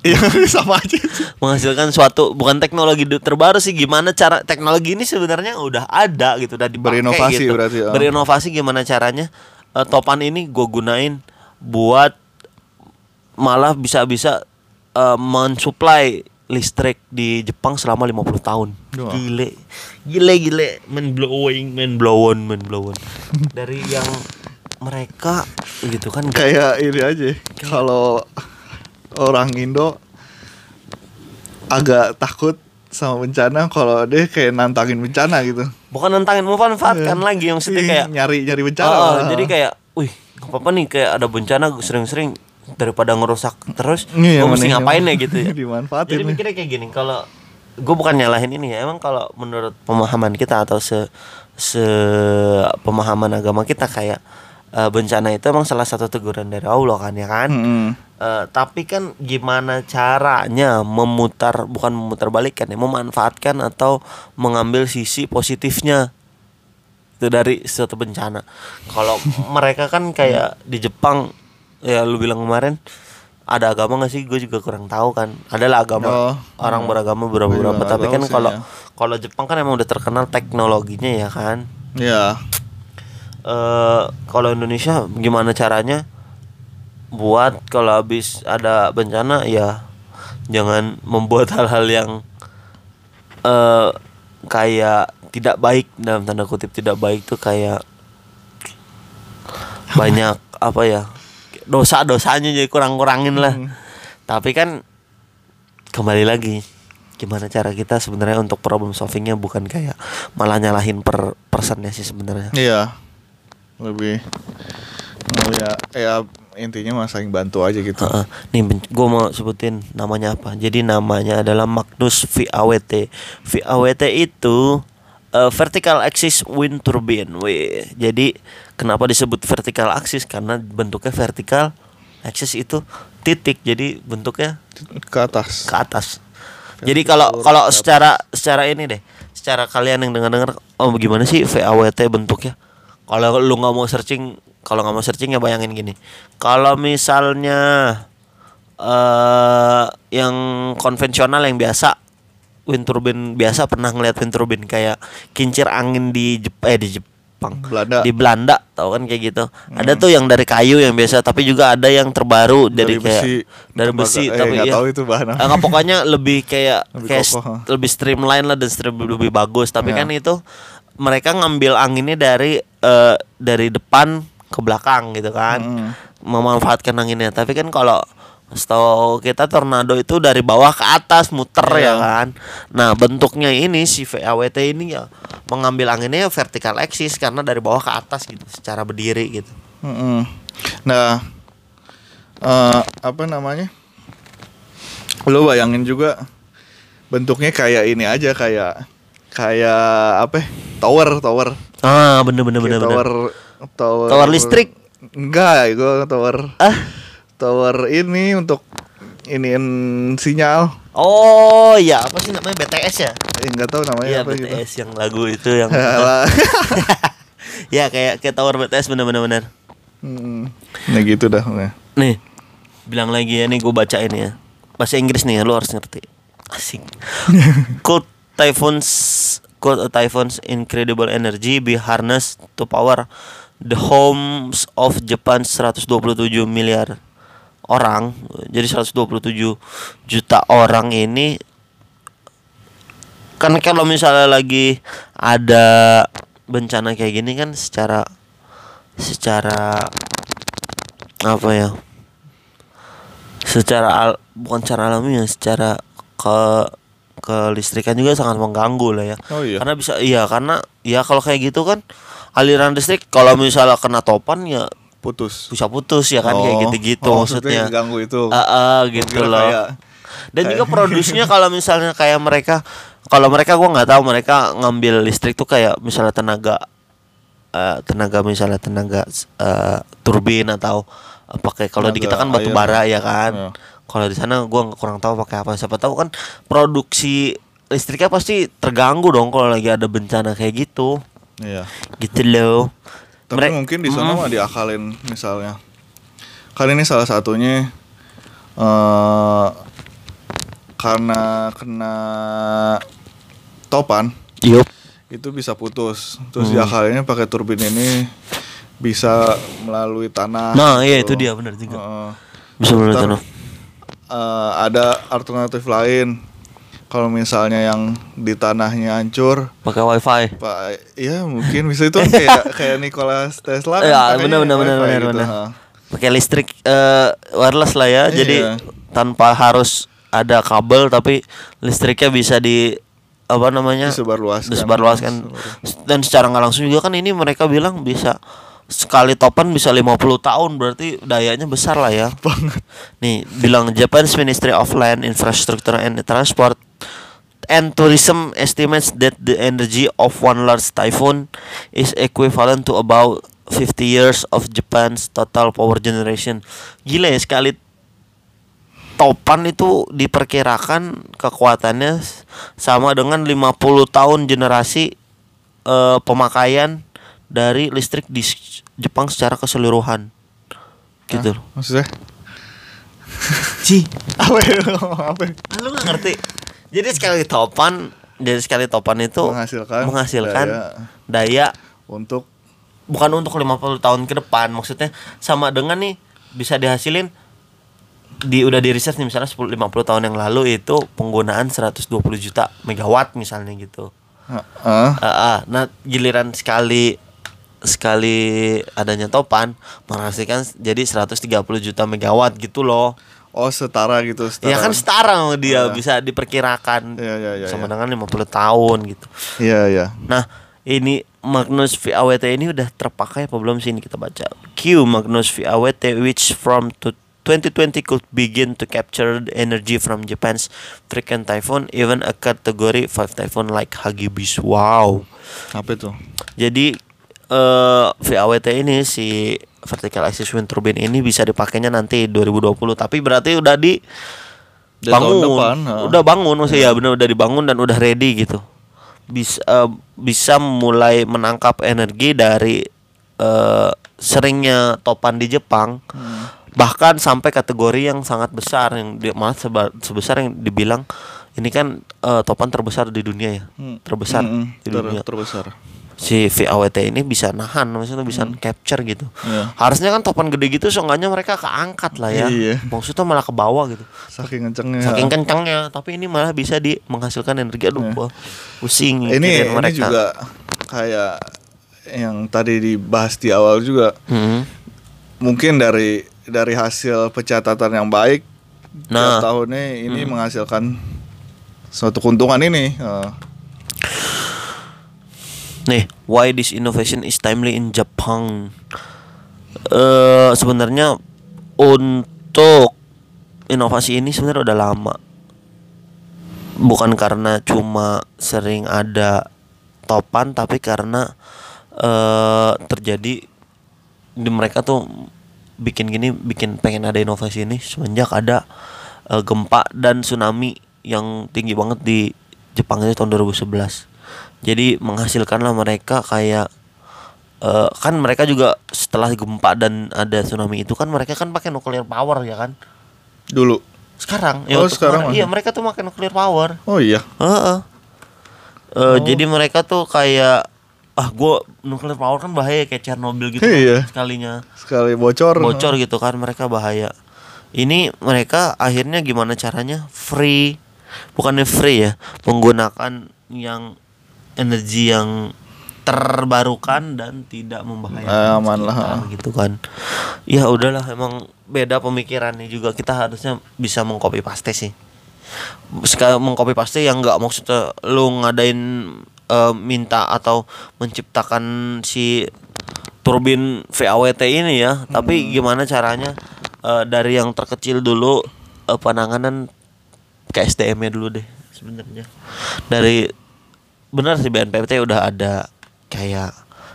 Iya sama aja. Menghasilkan suatu bukan teknologi terbaru sih gimana cara teknologi ini sebenarnya udah ada gitu udah dipakai Berinovasi gitu. berarti, ya. Berinovasi gimana caranya? Eh, topan ini gue gunain buat malah bisa-bisa eh, mensuplai listrik di Jepang selama 50 tahun. Gile. Gile gile mind blowing, mind blown, mind blown. Dari yang mereka gitu kan Kayak ini aja. Kalau orang Indo agak takut sama bencana kalau dia kayak nantangin bencana gitu. bukan nantangin memanfaatkan lagi maksudnya Ih, kayak nyari nyari bencana. Oh, jadi kayak, wih, gak apa-apa nih kayak ada bencana sering-sering daripada ngerusak terus, Iya, gue mesti ngapain ya gitu ya. dimanfaatin Jadi mikirnya kayak gini, kalau gue bukan nyalahin ini ya, emang kalau menurut pemahaman kita atau se se pemahaman agama kita kayak eh, bencana itu emang salah satu teguran dari Allah kan ya kan. Mm-mm. Eh, tapi kan gimana caranya memutar bukan memutar balikan ya memanfaatkan atau mengambil sisi positifnya? Itu dari suatu bencana. Kalau mereka kan kayak di Jepang ya lu bilang kemarin ada agama nggak sih? Gue juga kurang tahu kan. Adalah agama Oh, orang beragama beberapa Gue juga beberapa nggak tapi kan kalau ya. kalau Jepang kan emang udah terkenal teknologinya ya kan? Ya. eh kalau Indonesia gimana caranya buat kalau habis ada bencana ya jangan membuat hal-hal yang eh kayak tidak baik dalam tanda kutip tidak baik tuh kayak banyak apa ya dosa-dosanya jadi kurang-kurangin lah tapi kan kembali lagi gimana cara kita sebenarnya untuk problem solvingnya bukan kayak malah nyalahin per personnya sih sebenarnya Iya. Lebih oh ya ya intinya mah saling bantu aja gitu. Heeh. nih gue mau sebutin namanya apa jadi namanya adalah Magnus VAWT VAWT itu eh, vertical axis wind turbine Wih. jadi kenapa disebut vertical axis karena bentuknya vertical axis itu titik jadi bentuknya Ke atas. ke atas jadi kalau kalau secara secara ini deh secara kalian yang dengar-dengar oh gimana sih VAWT bentuknya kalau lu nggak mau searching kalau nggak mau searching ya bayangin gini kalau misalnya eh yang konvensional yang biasa wind turbine biasa pernah ngeliat wind turbine kayak kincir angin di Jep eh di Jepang Belanda. di Belanda tau kan kayak gitu ada tuh yang dari kayu yang biasa tapi juga ada yang terbaru dari, Dari kayak besi. dari besi Eh, tapi iya. tahu itu bahan pokoknya lebih kayak Lebih kayak kokoh, lebih streamline lah dan stream lebih bagus tapi Ya. kan itu mereka ngambil anginnya dari eh, dari depan ke belakang gitu kan Mm. memanfaatkan anginnya tapi kan kalau setahu kita tornado itu dari bawah ke atas muter ya Iya. kan nah bentuknya ini si VAWT ini ya mengambil anginnya ya vertical axis karena dari bawah ke atas gitu secara berdiri gitu Mm-mm. Nah, eh, apa namanya? Lo bayangin juga bentuknya kayak ini aja kayak kayak apa? ya? Tower, tower. ah bener bener bener Kayak bener tower, tower. Tower listrik? Enggak, gue tower. ah Tower ini untuk iniin sinyal. oh ya apa sih namanya BTS ya Eh, enggak tahu namanya Iya apa gitu. BTS yang lagu itu yang ya kayak kayak tower BTS bener-bener bener. Hmm. Nah gitu dah. Nah. Nih bilang lagi ya nih gue baca ini ya bahasa Inggris nih ya lu harus ngerti asik. Cold typhoons cold typhoons incredible energy be harnessed to power the homes of Japan 127 miliar orang. Jadi 127 juta orang ini kan kalau misalnya lagi ada bencana kayak gini kan secara secara apa ya? Secara al, bukan secara alami ya secara ke kelistrikan juga sangat mengganggu lah ya. Oh iya. karena bisa iya karena ya kalau kayak gitu kan aliran listrik kalau misalnya kena topan ya Putus. bisa putus ya kan kayak Oh. gitu-gitu Oh, maksudnya ganggu itu. Ah, ah, gitu loh kayak- dan juga produksinya kalau misalnya kayak mereka kalau mereka gua nggak tahu mereka ngambil listrik tuh kayak misalnya tenaga eh, tenaga misalnya tenaga eh, turbin atau pakai kalau di kita kan batu air. bara ya kan Iya. kalau di sana gua kurang tahu pakai apa siapa tahu kan produksi listriknya pasti terganggu dong kalau lagi ada bencana kayak gitu Iya. gitu loh Tapi Merek- mungkin di sana mah diakalin misalnya. Kan ini salah satunya eh karena kena topan Yup. itu bisa putus. Terus diakalinnya pakai turbin ini bisa melalui tanah. Nah, iya itu gitu. dia benar juga. Heeh. Bisa Ntar, tanah. eh, ada alternatif lain. Kalau misalnya yang di tanahnya hancur, Pakai wifi. Pak, ya mungkin bisa itu kayak kayak Nikola Tesla kan Ya, benar, benar, benar, benar, gitu, benar. Pakai listrik eh, wireless lah ya. Iya. Jadi tanpa harus ada kabel tapi listriknya bisa di apa namanya? Disebarluaskan. disebarluaskan. Dan secara nggak langsung juga kan ini mereka bilang bisa sekali topan bisa 50 tahun berarti dayanya besar lah ya. Banget. Nih, bilang Japan's Ministry of Land, Infrastructure and Transport and Tourism estimates that the energy of one large typhoon is equivalent to about 50 years of Japan's total power generation. Gila ya sekali topan itu diperkirakan kekuatannya sama dengan 50 tahun generasi eh, pemakaian dari listrik di Jepang secara keseluruhan. Gitu. loh. Maksudnya Ci, apa ya? apa? ya? lu gak ngerti. Jadi sekali topan, jadi sekali topan itu Menghasilkan menghasilkan daya. daya, Untuk bukan untuk 50 tahun ke depan, maksudnya sama dengan nih bisa dihasilin di udah di riset nih misalnya 10 50 tahun yang lalu itu penggunaan 120 juta megawatt misalnya gitu. Heeh. Ah, ah. nah giliran sekali sekali adanya topan menghasilkan jadi 130 juta megawatt gitu loh. Oh setara gitu setara. Ya kan setara sama dia Iya. bisa diperkirakan Iya, iya, iya, sama iya. dengan 50 tahun gitu. Iya iya. Nah, ini Magnus VAWT ini udah terpakai apa belum sih ini kita baca. Q Magnus VAWT which from to 2020 could begin to capture the energy from Japan's frequent typhoon even a category 5 typhoon like Hagibis. Wow. Apa itu? Jadi eh VAWT ini si vertical axis wind turbine ini bisa dipakainya nanti 2020 tapi berarti udah di Dari bangun. depan, udah bangun maksudnya ya benar udah dibangun dan udah ready gitu. Bisa eh, bisa mulai menangkap energi dari eh, seringnya topan di Jepang. Hmm. bahkan sampai kategori yang sangat besar yang di, malah seba- sebesar yang dibilang ini kan eh, topan terbesar di dunia ya. Hmm. terbesar Mm-mm, di ter- dunia terbesar. Si VAWT ini bisa nahan maksudnya bisa capture gitu. Iya. harusnya kan topan gede gitu seenggaknya mereka keangkat lah ya. Iya. maksudnya malah ke bawah gitu. Saking kencengnya. saking kencangnya tapi ini malah bisa di menghasilkan energi. Aduh gua pusing ini ini mereka. juga kayak yang tadi dibahas di awal juga. Hmm. mungkin dari dari hasil pencatatan yang baik Nah. tahunnya ini menghasilkan suatu keuntungan ini. Eh, nih why this innovation is timely in Japan? Eh sebenarnya untuk inovasi ini sebenarnya udah lama. Bukan karena cuma sering ada topan tapi karena eh terjadi di mereka tuh bikin gini bikin pengen ada inovasi ini semenjak ada eh, gempa dan tsunami yang tinggi banget di Jepang itu tahun 2011 jadi menghasilkanlah mereka kayak eh, kan mereka juga setelah gempa dan ada tsunami itu kan mereka kan pakai nuclear power ya kan? Dulu. Sekarang. Oh, untuk sekarang kemarin- iya mereka tuh pakai nuclear power. Oh iya. Heeh. Eh, Jadi mereka tuh kayak ah gue nuclear power kan bahaya kayak Chernobyl gitu kan, Iya. sekalinya. Sekali bocor. Bocor gitu kan mereka bahaya. Ini mereka akhirnya gimana caranya? Free. Bukannya free ya menggunakan yang energi yang terbarukan dan tidak membahayakan Eh, aman lah, gitu kan. Ya udahlah emang beda pemikirannya juga. Kita harusnya bisa mengcopy paste sih. Sekali mengcopy paste yang nggak maksudnya lu ngadain eh, minta atau menciptakan si turbin VAWT ini ya. Tapi gimana caranya eh, dari yang terkecil dulu eh, penanganan ke SDM-nya dulu deh sebenarnya. Dari benar sih BNPT udah ada kayak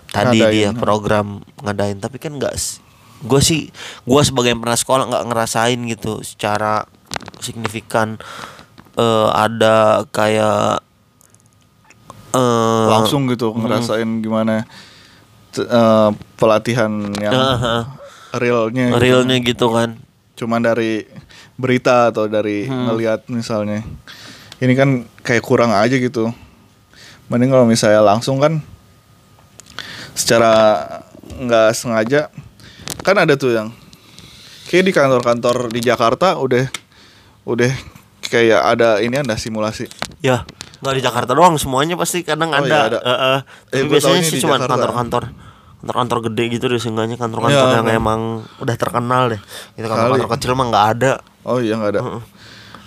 tadi Ngadain, dia hmm. program ngadain tapi kan nggak gue sih gue sebagai yang pernah sekolah nggak ngerasain gitu secara signifikan eh, ada kayak eh langsung gitu ngerasain gimana t- eh, pelatihan yang Heeh. realnya gitu. realnya gitu kan cuman dari berita atau dari Hmm. ngelihat misalnya ini kan kayak kurang aja gitu mending kalau misalnya langsung kan secara nggak sengaja kan ada tuh yang kayak di kantor-kantor di Jakarta udah udah kayak ada ini ada simulasi. Ya nggak di Jakarta doang semuanya pasti kadang Oh, ada, iya, ada. Eh, eh. Eh, tapi biasanya sih cuma kantor-kantor kantor-kantor gede gitu deh seenggaknya kantor-kantor Iya, yang kan. emang udah terkenal deh. Itu kantor-kantor kecil mah nggak ada. Oh iya nggak ada.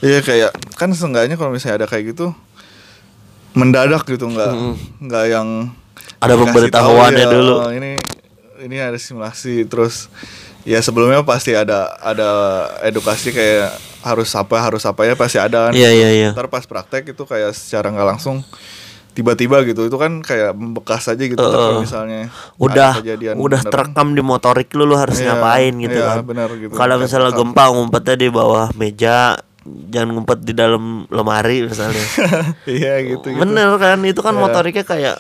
Iya kayak kan seenggaknya kalau misalnya ada kayak gitu mendadak gitu nggak nggak yang Ada pemberitahuannya tahu, ya, dulu. oh, ini ini ada simulasi terus ya sebelumnya pasti ada ada edukasi kayak harus apa harus apa ya pasti ada kan. iya iya iya ntar pas praktek itu kayak secara nggak langsung tiba-tiba gitu itu kan kayak membekas aja gitu kalau misalnya udah udah beneran. terekam di motorik lu lu harus Iya, ngapain gitu iya, kan gitu. kalau misalnya gempa ngumpetnya di bawah meja jangan ngumpet di dalam lemari misalnya iya gitu, gitu. bener kan itu kan Iya. motoriknya kayak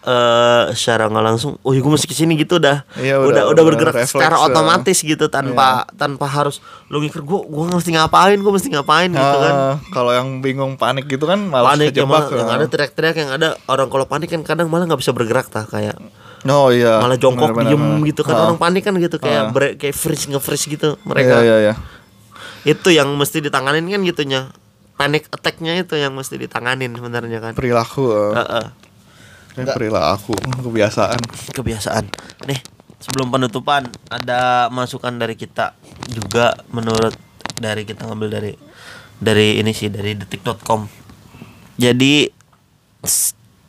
eh secara nggak langsung oh gue mesti ke sini gitu dah Iya, udah udah- udah bergerak refleks, secara ya. otomatis gitu tanpa tanpa harus lu mikir gue gue mesti ngapain gue mesti ngapain gitu kan Ah, kalau yang bingung panik gitu kan malah panik yang, kejebak malah- yang ya. ada teriak-teriak yang ada orang kalau panik kan kadang malah nggak bisa bergerak tah kayak Oh iya. malah jongkok diem gitu kan Ah. orang panik kan gitu kayak Ah. bre- kayak freeze nge-freeze gitu Iya mereka iya iya. Itu yang mesti ditanganin kan gitunya panic attack-nya itu yang mesti ditanganin sebenarnya kan Perilaku. eh. Heeh. Kayak perilaku kebiasaan. kebiasaan nih sebelum penutupan ada masukan dari kita juga menurut dari kita ngambil dari dari ini sih dari detik.com jadi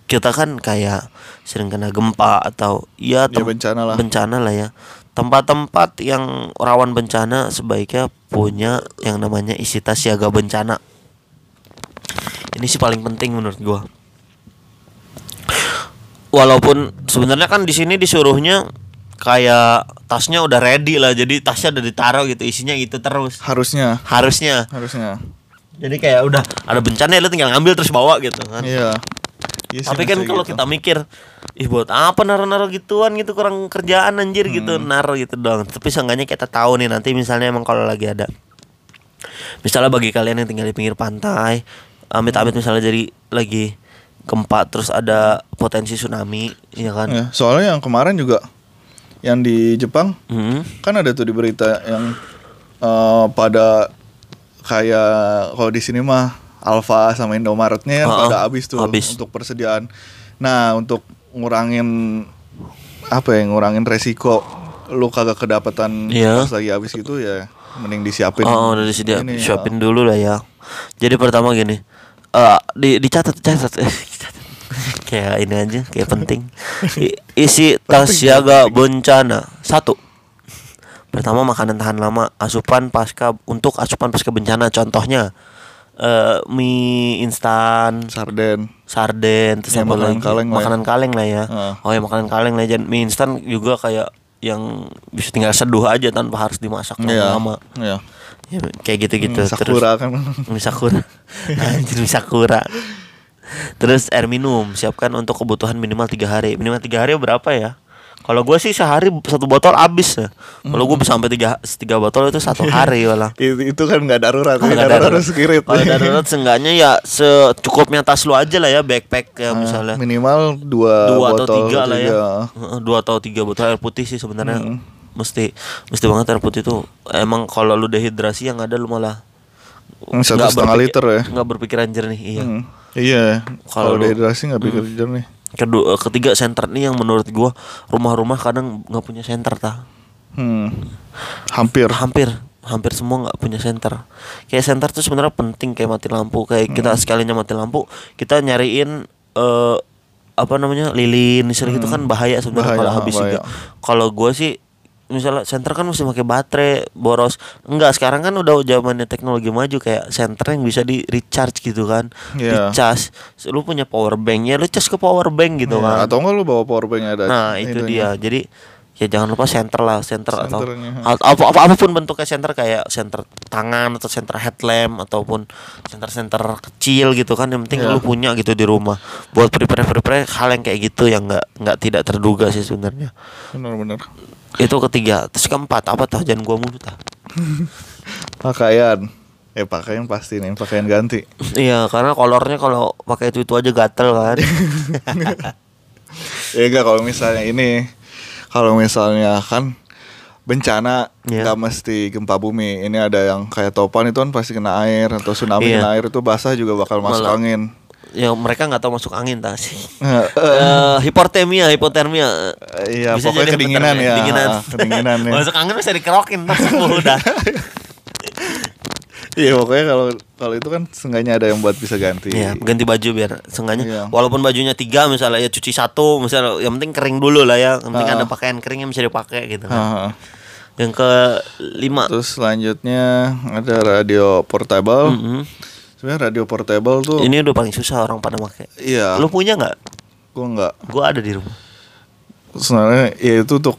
kita kan kayak sering kena gempa atau ya, Ya, bencana lah. bencana lah ya tempat-tempat yang rawan bencana sebaiknya punya yang namanya isi tas siaga bencana ini sih paling penting menurut gua walaupun sebenarnya kan di sini disuruhnya kayak tasnya udah ready lah jadi tasnya udah ditaruh gitu isinya itu terus Harusnya. harusnya Harusnya. jadi kayak udah ada bencana ya lu tinggal ngambil terus bawa gitu kan Iya. Iya sih, tapi kan kalau gitu. kita mikir ih buat apa naruh-naruh gituan gitu kurang kerjaan anjir gitu Hmm. naruh gitu dong tapi seenggaknya kita tahu nih nanti misalnya emang kalau lagi ada misalnya bagi kalian yang tinggal di pinggir pantai amit-amit misalnya jadi lagi gempa terus ada potensi tsunami ya kan Ya, soalnya yang kemarin juga yang di Jepang Hmm. kan ada tuh di berita yang eh, pada kayak kalau di sini mah Alfa sama Indomaretnya kan Ah, pada habis tuh habis. untuk persediaan. Nah, untuk ngurangin apa ya, ngurangin resiko lu kagak kedapatan Iya. pas lagi habis gitu ya mending disiapin. Oh, udah disediain ini, siapin dulu lah ya. Jadi pertama gini, eh di dicatat catat kayak ini aja, kayak penting. I- isi tas siaga bencana satu. Pertama makanan tahan lama, asupan pasca untuk asupan pasca bencana. Contohnya eh mie instan, Sarden. sarden, terus Ya, apa makanan lagi? kaleng lah ya. makanan kaleng lah ya. Heeh. Oh ya makanan kaleng lah. Dan mie instan juga kayak yang bisa tinggal seduh aja tanpa harus dimasak Iya. lama. Iya. Ya, kayak gitu-gitu Hmm, Sakura kan. Terus Misakura. Anjir Misakura. Terus air minum siapkan untuk kebutuhan minimal tiga hari. Minimal tiga hari berapa ya? Kalau gue sih sehari satu botol habis ya. Kalau gue bisa sampai tiga tiga botol itu satu hari malah. itu, itu kan nggak darurat, Kalau darurat, darurat, harus kirit. kalau darurat seenggaknya ya secukupnya tas lu aja lah ya backpack ya misalnya minimal dua, dua botol atau tiga lah ya tiga. Dua atau tiga botol air putih sih sebenarnya Hmm. mesti mesti banget air putih tuh emang kalau lu dehidrasi yang ada lu malah Hmm, satu nggak setengah liter ya. nggak berpikiran jernih iya Hmm. Iya, Kalau dehidrasi nggak pikir jernih. Kedua ketiga center nih yang menurut gua rumah-rumah kadang nggak punya center tah Hmm. Hampir. hampir. Hampir semua nggak punya center. Kayak center tuh sebenarnya penting kayak mati lampu. Kayak kita sekalinya mati lampu kita nyariin eh apa namanya lilin misalnya gitu kan bahaya sebenarnya kalau habis bahaya. juga. Kalau gua sih misalnya center kan mesti pakai baterai boros enggak sekarang kan udah zamannya teknologi maju kayak center yang bisa di recharge gitu kan Iya. dicas lu punya power bank ya lu cas ke power bank gitu Iya, kan Atau enggak lu bawa power bank ada. Nah itu dia Jadi ya jangan lupa center lah center atau apa, apa apa pun bentuknya center kayak center tangan atau center headlamp ataupun center center kecil gitu kan yang penting Iya. lu punya gitu di rumah buat prepare prepare hal yang kayak gitu yang nggak nggak tidak terduga sih sebenarnya Benar-benar. Itu ketiga terus keempat apa tah jangan gua mulu tah Pakaian. Eh pakaian pasti nih, pakaian ganti. iya karena kolornya kalau pakai itu itu aja gatel kan ya enggak kalau misalnya ini kalau misalnya kan bencana Iya. nggak mesti gempa bumi ini ada yang kayak topan itu kan pasti kena air atau tsunami Iya. kena air itu basah juga bakal masuk Malah. angin ya mereka nggak tahu masuk angin tah sih Eh, Eh, hipotermia hipotermia iya Bisa pokoknya jadi kedinginan ya kedinginan. ah, kedinginan ya masuk angin bisa dikerokin sembuh udah iya pokoknya kalau kalau itu kan seenggaknya ada yang buat bisa ganti Iya, ganti baju biar seenggaknya Iya. walaupun bajunya tiga misalnya ya cuci satu misalnya yang penting kering dulu lah ya yang penting Ah. ada pakaian kering yang bisa dipakai gitu kan. Ah. yang ke lima terus selanjutnya ada radio portable Mm-mm. Sebenarnya radio portable tuh ini udah paling susah orang pada pakai iya. Lu punya nggak? Gua nggak. Gua ada di rumah. Sebenarnya ya itu untuk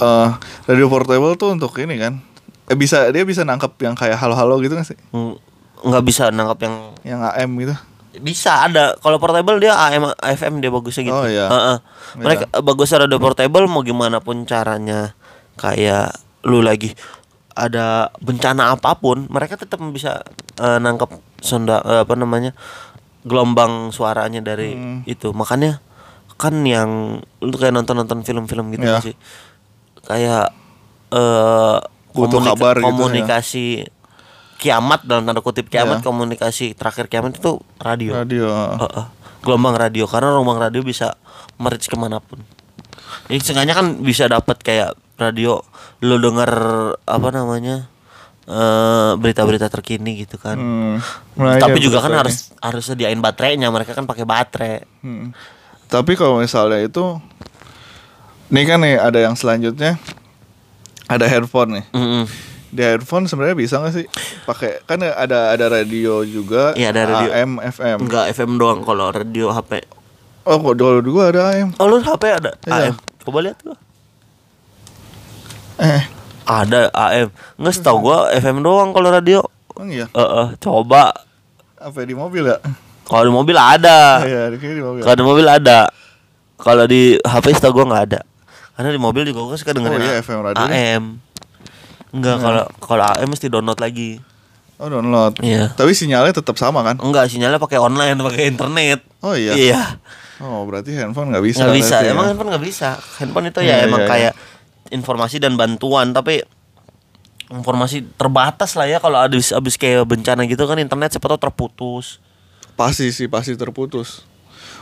eh radio portable tuh untuk ini kan. Eh, bisa dia bisa nangkep yang kayak halo-halo gitu nggak sih? Mm, nggak bisa nangkap yang yang AM gitu? Bisa ada. Kalau portable dia AM FM dia bagusnya gitu. Oh, iya. Heeh. mereka bagus radio portable mau gimana pun caranya. Kayak lu lagi ada bencana apa pun mereka tetap bisa eh, nangkep sonda eh, apa namanya gelombang suaranya dari Hmm. itu makanya kan yang lu kayak nonton nonton film-film gitu Iya. sih kayak Butuh komunika- kabar gitu ya. komunikasi kiamat dalam tanda kutip kiamat Iya. komunikasi terakhir kiamat itu radio radio Heeh. gelombang radio karena gelombang radio bisa merich ke mana pun jadi seenggaknya kan bisa dapat kayak radio lo denger apa namanya eh berita-berita terkini gitu kan Hmm. Nah, tapi iya, juga kan harus harus sediain baterainya mereka kan pakai baterai Hmm. Tapi kalau misalnya itu Nih kan nih ada yang selanjutnya Ada handphone nih Mm-mm. Di handphone sebenarnya bisa gak sih pakai kan ada ada radio juga Iya, ada radio. AM FM enggak FM doang kalau radio HP Oh kok dulu juga ada AM oh lu HP ada Iya. AM coba lihat gua Eh ada AM nggak setahu gua FM doang kalau radio Emang iya Eh, eh, coba Apa di mobil ya kalau di mobil ada Iya di di mobil Kalau di mobil ada. Kalau di HP setahu gue nggak ada. Karena di mobil juga gue suka dengerin Oh iya, FM radio. AM. Enggak, Iya. kalau kalau AM mesti download lagi. Oh download Iya. Tapi sinyalnya tetap sama kan Enggak, sinyalnya pakai online, pakai internet. Oh iya Iya. Oh berarti handphone nggak bisa Nggak bisa. ya. Emang handphone nggak bisa. Handphone itu Iya, ya emang iya, kayak informasi dan bantuan, tapi informasi terbatas lah ya kalau habis habis kayak bencana gitu kan internet siapa tahu terputus. Pasti sih pasti terputus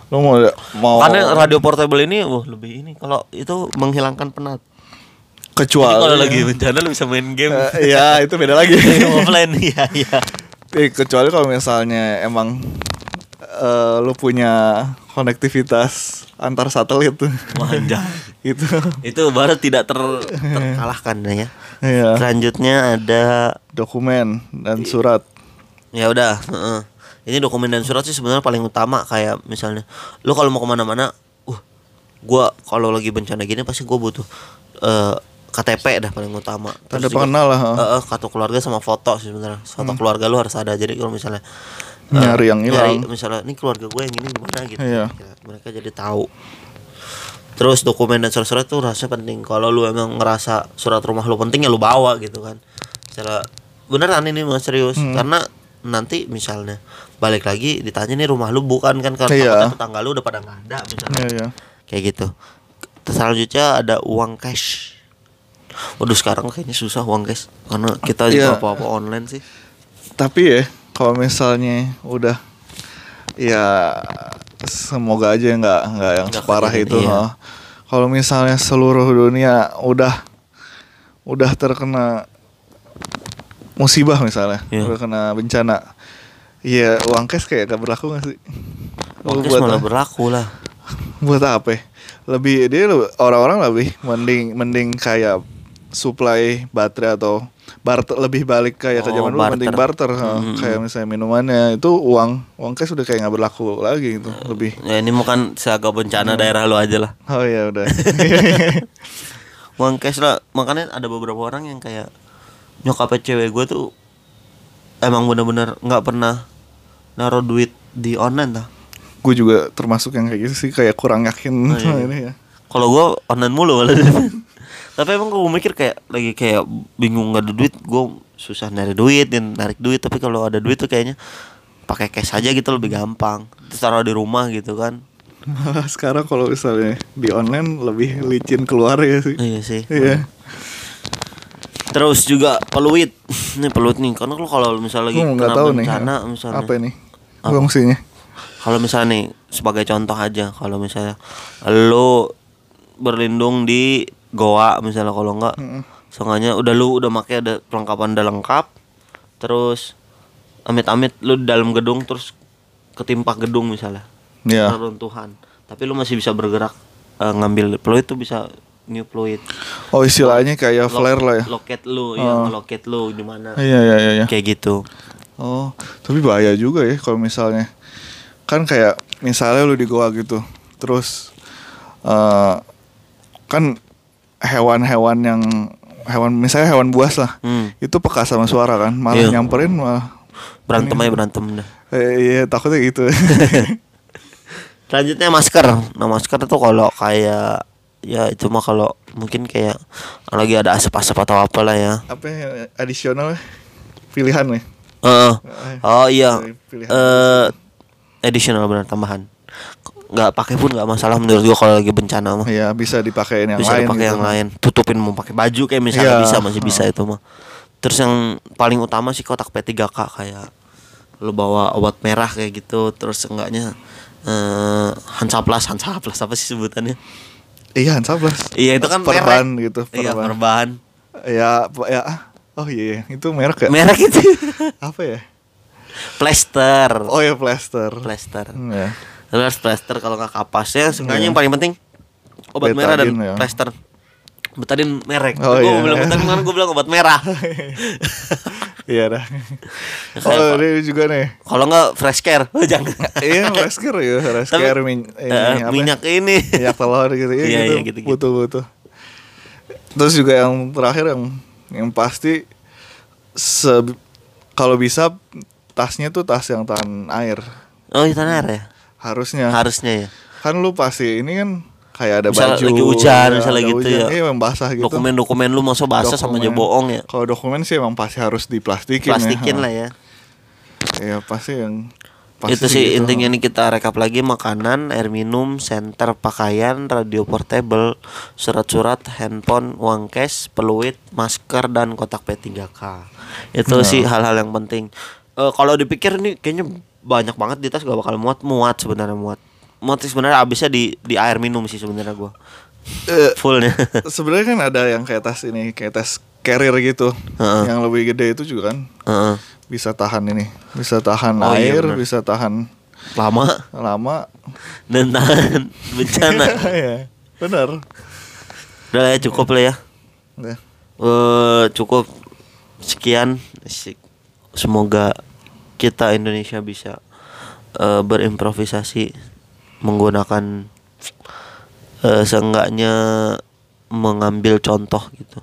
Lo mau mau Karena radio portable ini wah lebih ini kalau itu menghilangkan penat. Kecuali kalau lagi bencana lu bisa main game. Eh, Iya itu beda lagi offline iya iya Eh, kecuali kalau misalnya emang eh, lu punya konektivitas antar satelit. Tuh gitu. Itu baru tidak ter terkalahkan ya. Iya. selanjutnya ada dokumen dan surat. Ya udah heeh. ini dokumen dan surat sih sebenarnya paling utama kayak misalnya lu kalau mau ke mana-mana uh gua kalau lagi bencana gini pasti gua butuh eh, KTP dah paling utama. Tanda pengenal lah. Eh, eh, kartu keluarga sama foto sih sebenarnya. Foto keluarga lu harus ada. Jadi kalau misalnya Nyari yang hilang. misalnya ini keluarga gue yang ini gimana gitu Iya. Kira- mereka jadi tahu terus dokumen dan surat-surat tuh rasanya penting kalau lu emang ngerasa surat rumah lu penting ya lu bawa gitu kan misalnya beneran ini mas serius Hmm. karena nanti misalnya balik lagi ditanya nih rumah lu bukan kan karena Iya. tetangga lu udah pada nggak ada misalnya Iya, iya. kayak gitu terus selanjutnya ada uang cash Waduh sekarang kayaknya susah uang cash karena kita juga Iya. apa-apa online sih. Tapi ya kalau misalnya udah ya semoga aja nggak nggak yang separah kejadian, itu. iya. Kalau misalnya seluruh dunia udah udah terkena musibah misalnya, Iya. udah kena bencana. Iya, uang cash kayak gak berlaku gak sih? Uang cash buat, malah berlaku lah. buat apa? ya? Lebih dia orang-orang lebih mending mending kayak supply baterai atau barter lebih balik kayak ke Oh, zaman dulu penting barter. barter ha. Mm-mm. kayak misalnya minumannya itu uang uang cash udah kayak nggak berlaku lagi itu lebih Ya ini bukan seagak bencana daerah lu aja lah. oh ya udah Uang cash lah. Makanya ada beberapa orang yang kayak nyokapnya cewek gue tuh emang bener-bener nggak pernah naruh duit di online lah. gue juga termasuk yang kayak gitu sih kayak kurang yakin Oh, iya. ini ya Kalau gue online mulu malah. Tapi emang gue mikir kayak lagi kayak bingung nggak ada duit, gue susah nyari duit dan narik duit. Tapi kalau ada duit tuh kayaknya pakai cash aja gitu lebih gampang. Terus taruh di rumah gitu kan. malah sekarang kalau misalnya di online lebih licin keluar ya sih Iya sih. iya Terus juga peluit. Nih peluit nih. Karena kalau kalau misalnya lagi nggak kena tahu nih bencana misalnya. apa ini Apa? fungsinya Kalau misalnya nih sebagai contoh aja, kalau misalnya lu berlindung di goa misalnya kalau enggak Mm-mm. Seenggaknya udah lu udah pakai ada perlengkapan udah lengkap. Terus amit-amit lu di dalam gedung terus ketimpa gedung misalnya. ya Reruntuhan. Tapi lu masih bisa bergerak eh, ngambil fluid tuh bisa new fluid. oh istilahnya kayak Lo- flare lah ya Loket lu, ya Oh. ngeloket lu di mana. iya iya iya iya. Kayak gitu. Oh, tapi bahaya juga ya kalau misalnya kan kayak misalnya lu di goa gitu, terus eh kan hewan-hewan yang hewan misalnya hewan buas lah, Hmm. itu peka sama suara kan, malah Iya. nyamperin malah Berantem aja berantem dah. eh, iya takutnya gitu. Selanjutnya masker. Nah masker tuh kalau kayak ya itu mah kalau mungkin kayak lagi ada asap-asap atau apalah ya. Apa yang adisional pilihan nih? Heeh. oh iya. Dari pilihan Eh additional benar tambahan. Nggak pakai pun nggak masalah menurut gua kalau lagi bencana mah. Ya bisa dipakein yang bisa lain. dipakai gitu. yang lain. Tutupin mau pakai baju kayak misalnya Iya. bisa masih bisa itu mah. Terus yang paling utama sih kotak P3K kayak lu bawa obat merah kayak gitu terus enggaknya eh Hansaplas Hansaplas apa sih sebutannya? Iya, Hansaplas. Iya itu kan perban merek. gitu, Iya perban. perban. Ya, ya. Oh iya, iya. itu merek ya? Merek itu. Apa ya? Plester. Oh ya plester. Plester. Hmm, ya. Lu harus plester kalau nggak kapasnya seenggaknya yang paling penting obat merah dan Betadine ya. plester. Betadin merek. Oh, gue iya. bilang betadin mana gue bilang obat merah. Iya dah. Oh, ini juga nih. Kalau nggak fresh care, oh, jangan. iya, Resker ya, Tapi, Resker min ini, eh, apa? minyak ini. minyak telur gitu. Iya, Iya, gitu. iya, gitu-gitu. Butuh butuh. Terus juga yang terakhir yang yang pasti se kalau bisa tasnya tuh tas yang tahan air. Oh, itu benar ya. Harusnya. Harusnya ya. Kan lu pasti ini kan kayak ada Misal baju. lagi hujan, ya, misal ada gitu hujan. ya. Iya, basah gitu. Dokumen-dokumen lu masuk basah sama aja Dokumen. bohong ya. Kalau dokumen sih emang pasti harus diplastikin Plastikin ya. lah ya. Iya, pasti yang pasti itu sih gitu. intinya nih kita rekap lagi makanan, air minum, senter pakaian, radio portable, surat-surat, handphone, uang cash, peluit, masker dan kotak P3K. Itu Nah. sih hal-hal yang penting. Eh kalau dipikir nih kayaknya banyak banget di tas gak bakal muat, muat sebenarnya muat. Muat sih sebenarnya habisnya di di air minum sih sebenarnya gua. Eh, Fullnya. sebenarnya kan ada yang kayak tas ini kayak tas carrier gitu Heeh. yang lebih gede itu juga kan Heeh. bisa tahan ini bisa tahan Oh, iya, air benar. bisa tahan Lama lama dan tahan bencana. ya benar Udah ya cukup lah ya. Ya. eh cukup sekian semoga kita Indonesia bisa eh, berimprovisasi menggunakan eh, seenggaknya mengambil contoh gitu.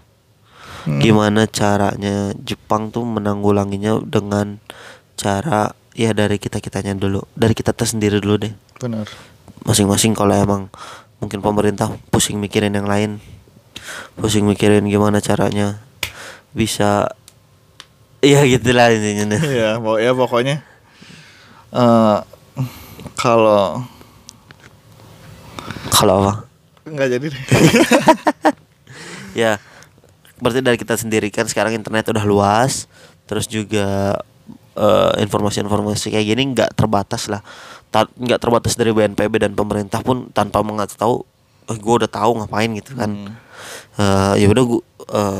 Hmm. gimana caranya Jepang tuh menanggulanginya dengan cara ya dari kita kitanya dulu dari kita tersendiri dulu deh. Benar. Masing-masing kalau emang mungkin pemerintah pusing mikirin yang lain pusing mikirin gimana caranya bisa iya gitulah intinya deh. ya pok- ya pokoknya eh kalau kalau apa nggak jadi deh ya berarti dari kita sendiri kan sekarang internet udah luas terus juga eh, informasi-informasi kayak gini nggak terbatas lah Ta- nggak terbatas dari BNPB dan pemerintah pun tanpa mengasih tahu eh, gue udah tahu ngapain gitu kan Hmm. Eh, ya udah gue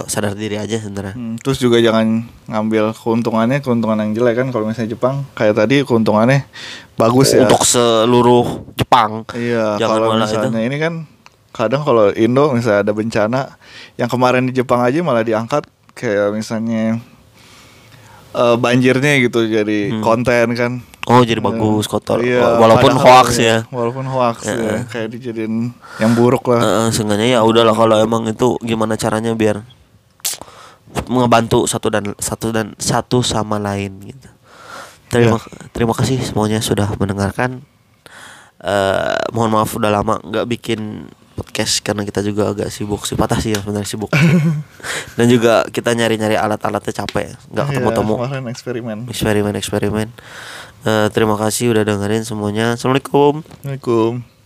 sadar diri aja sebenarnya. Hmm, terus juga jangan ngambil keuntungannya keuntungan yang jelek kan kalau misalnya Jepang. Kayak tadi keuntungannya bagus ya. Untuk seluruh Jepang. Iya, kalau malah itu. misalnya ini kan kadang kalau Indo misalnya ada bencana yang kemarin di Jepang aja malah diangkat kayak misalnya eh, banjirnya gitu jadi konten kan Oh jadi bagus kotor Iya, walaupun hoax ya. walaupun hoax ya, Heeh. kayak dijadiin yang buruk lah Heeh, seenggaknya ya udahlah kalau emang itu gimana caranya biar ngebantu satu dan satu dan satu sama lain gitu. Terima terima kasih semuanya sudah mendengarkan. eh mohon maaf udah lama nggak bikin podcast karena kita juga agak sibuk sih patah sih ya sebenarnya sibuk. Dan juga kita nyari-nyari alat-alatnya capek nggak Iya, ketemu-temu. kemarin eksperimen. Eksperimen eksperimen. Eh, terima kasih udah dengerin semuanya. Assalamualaikum. Assalamualaikum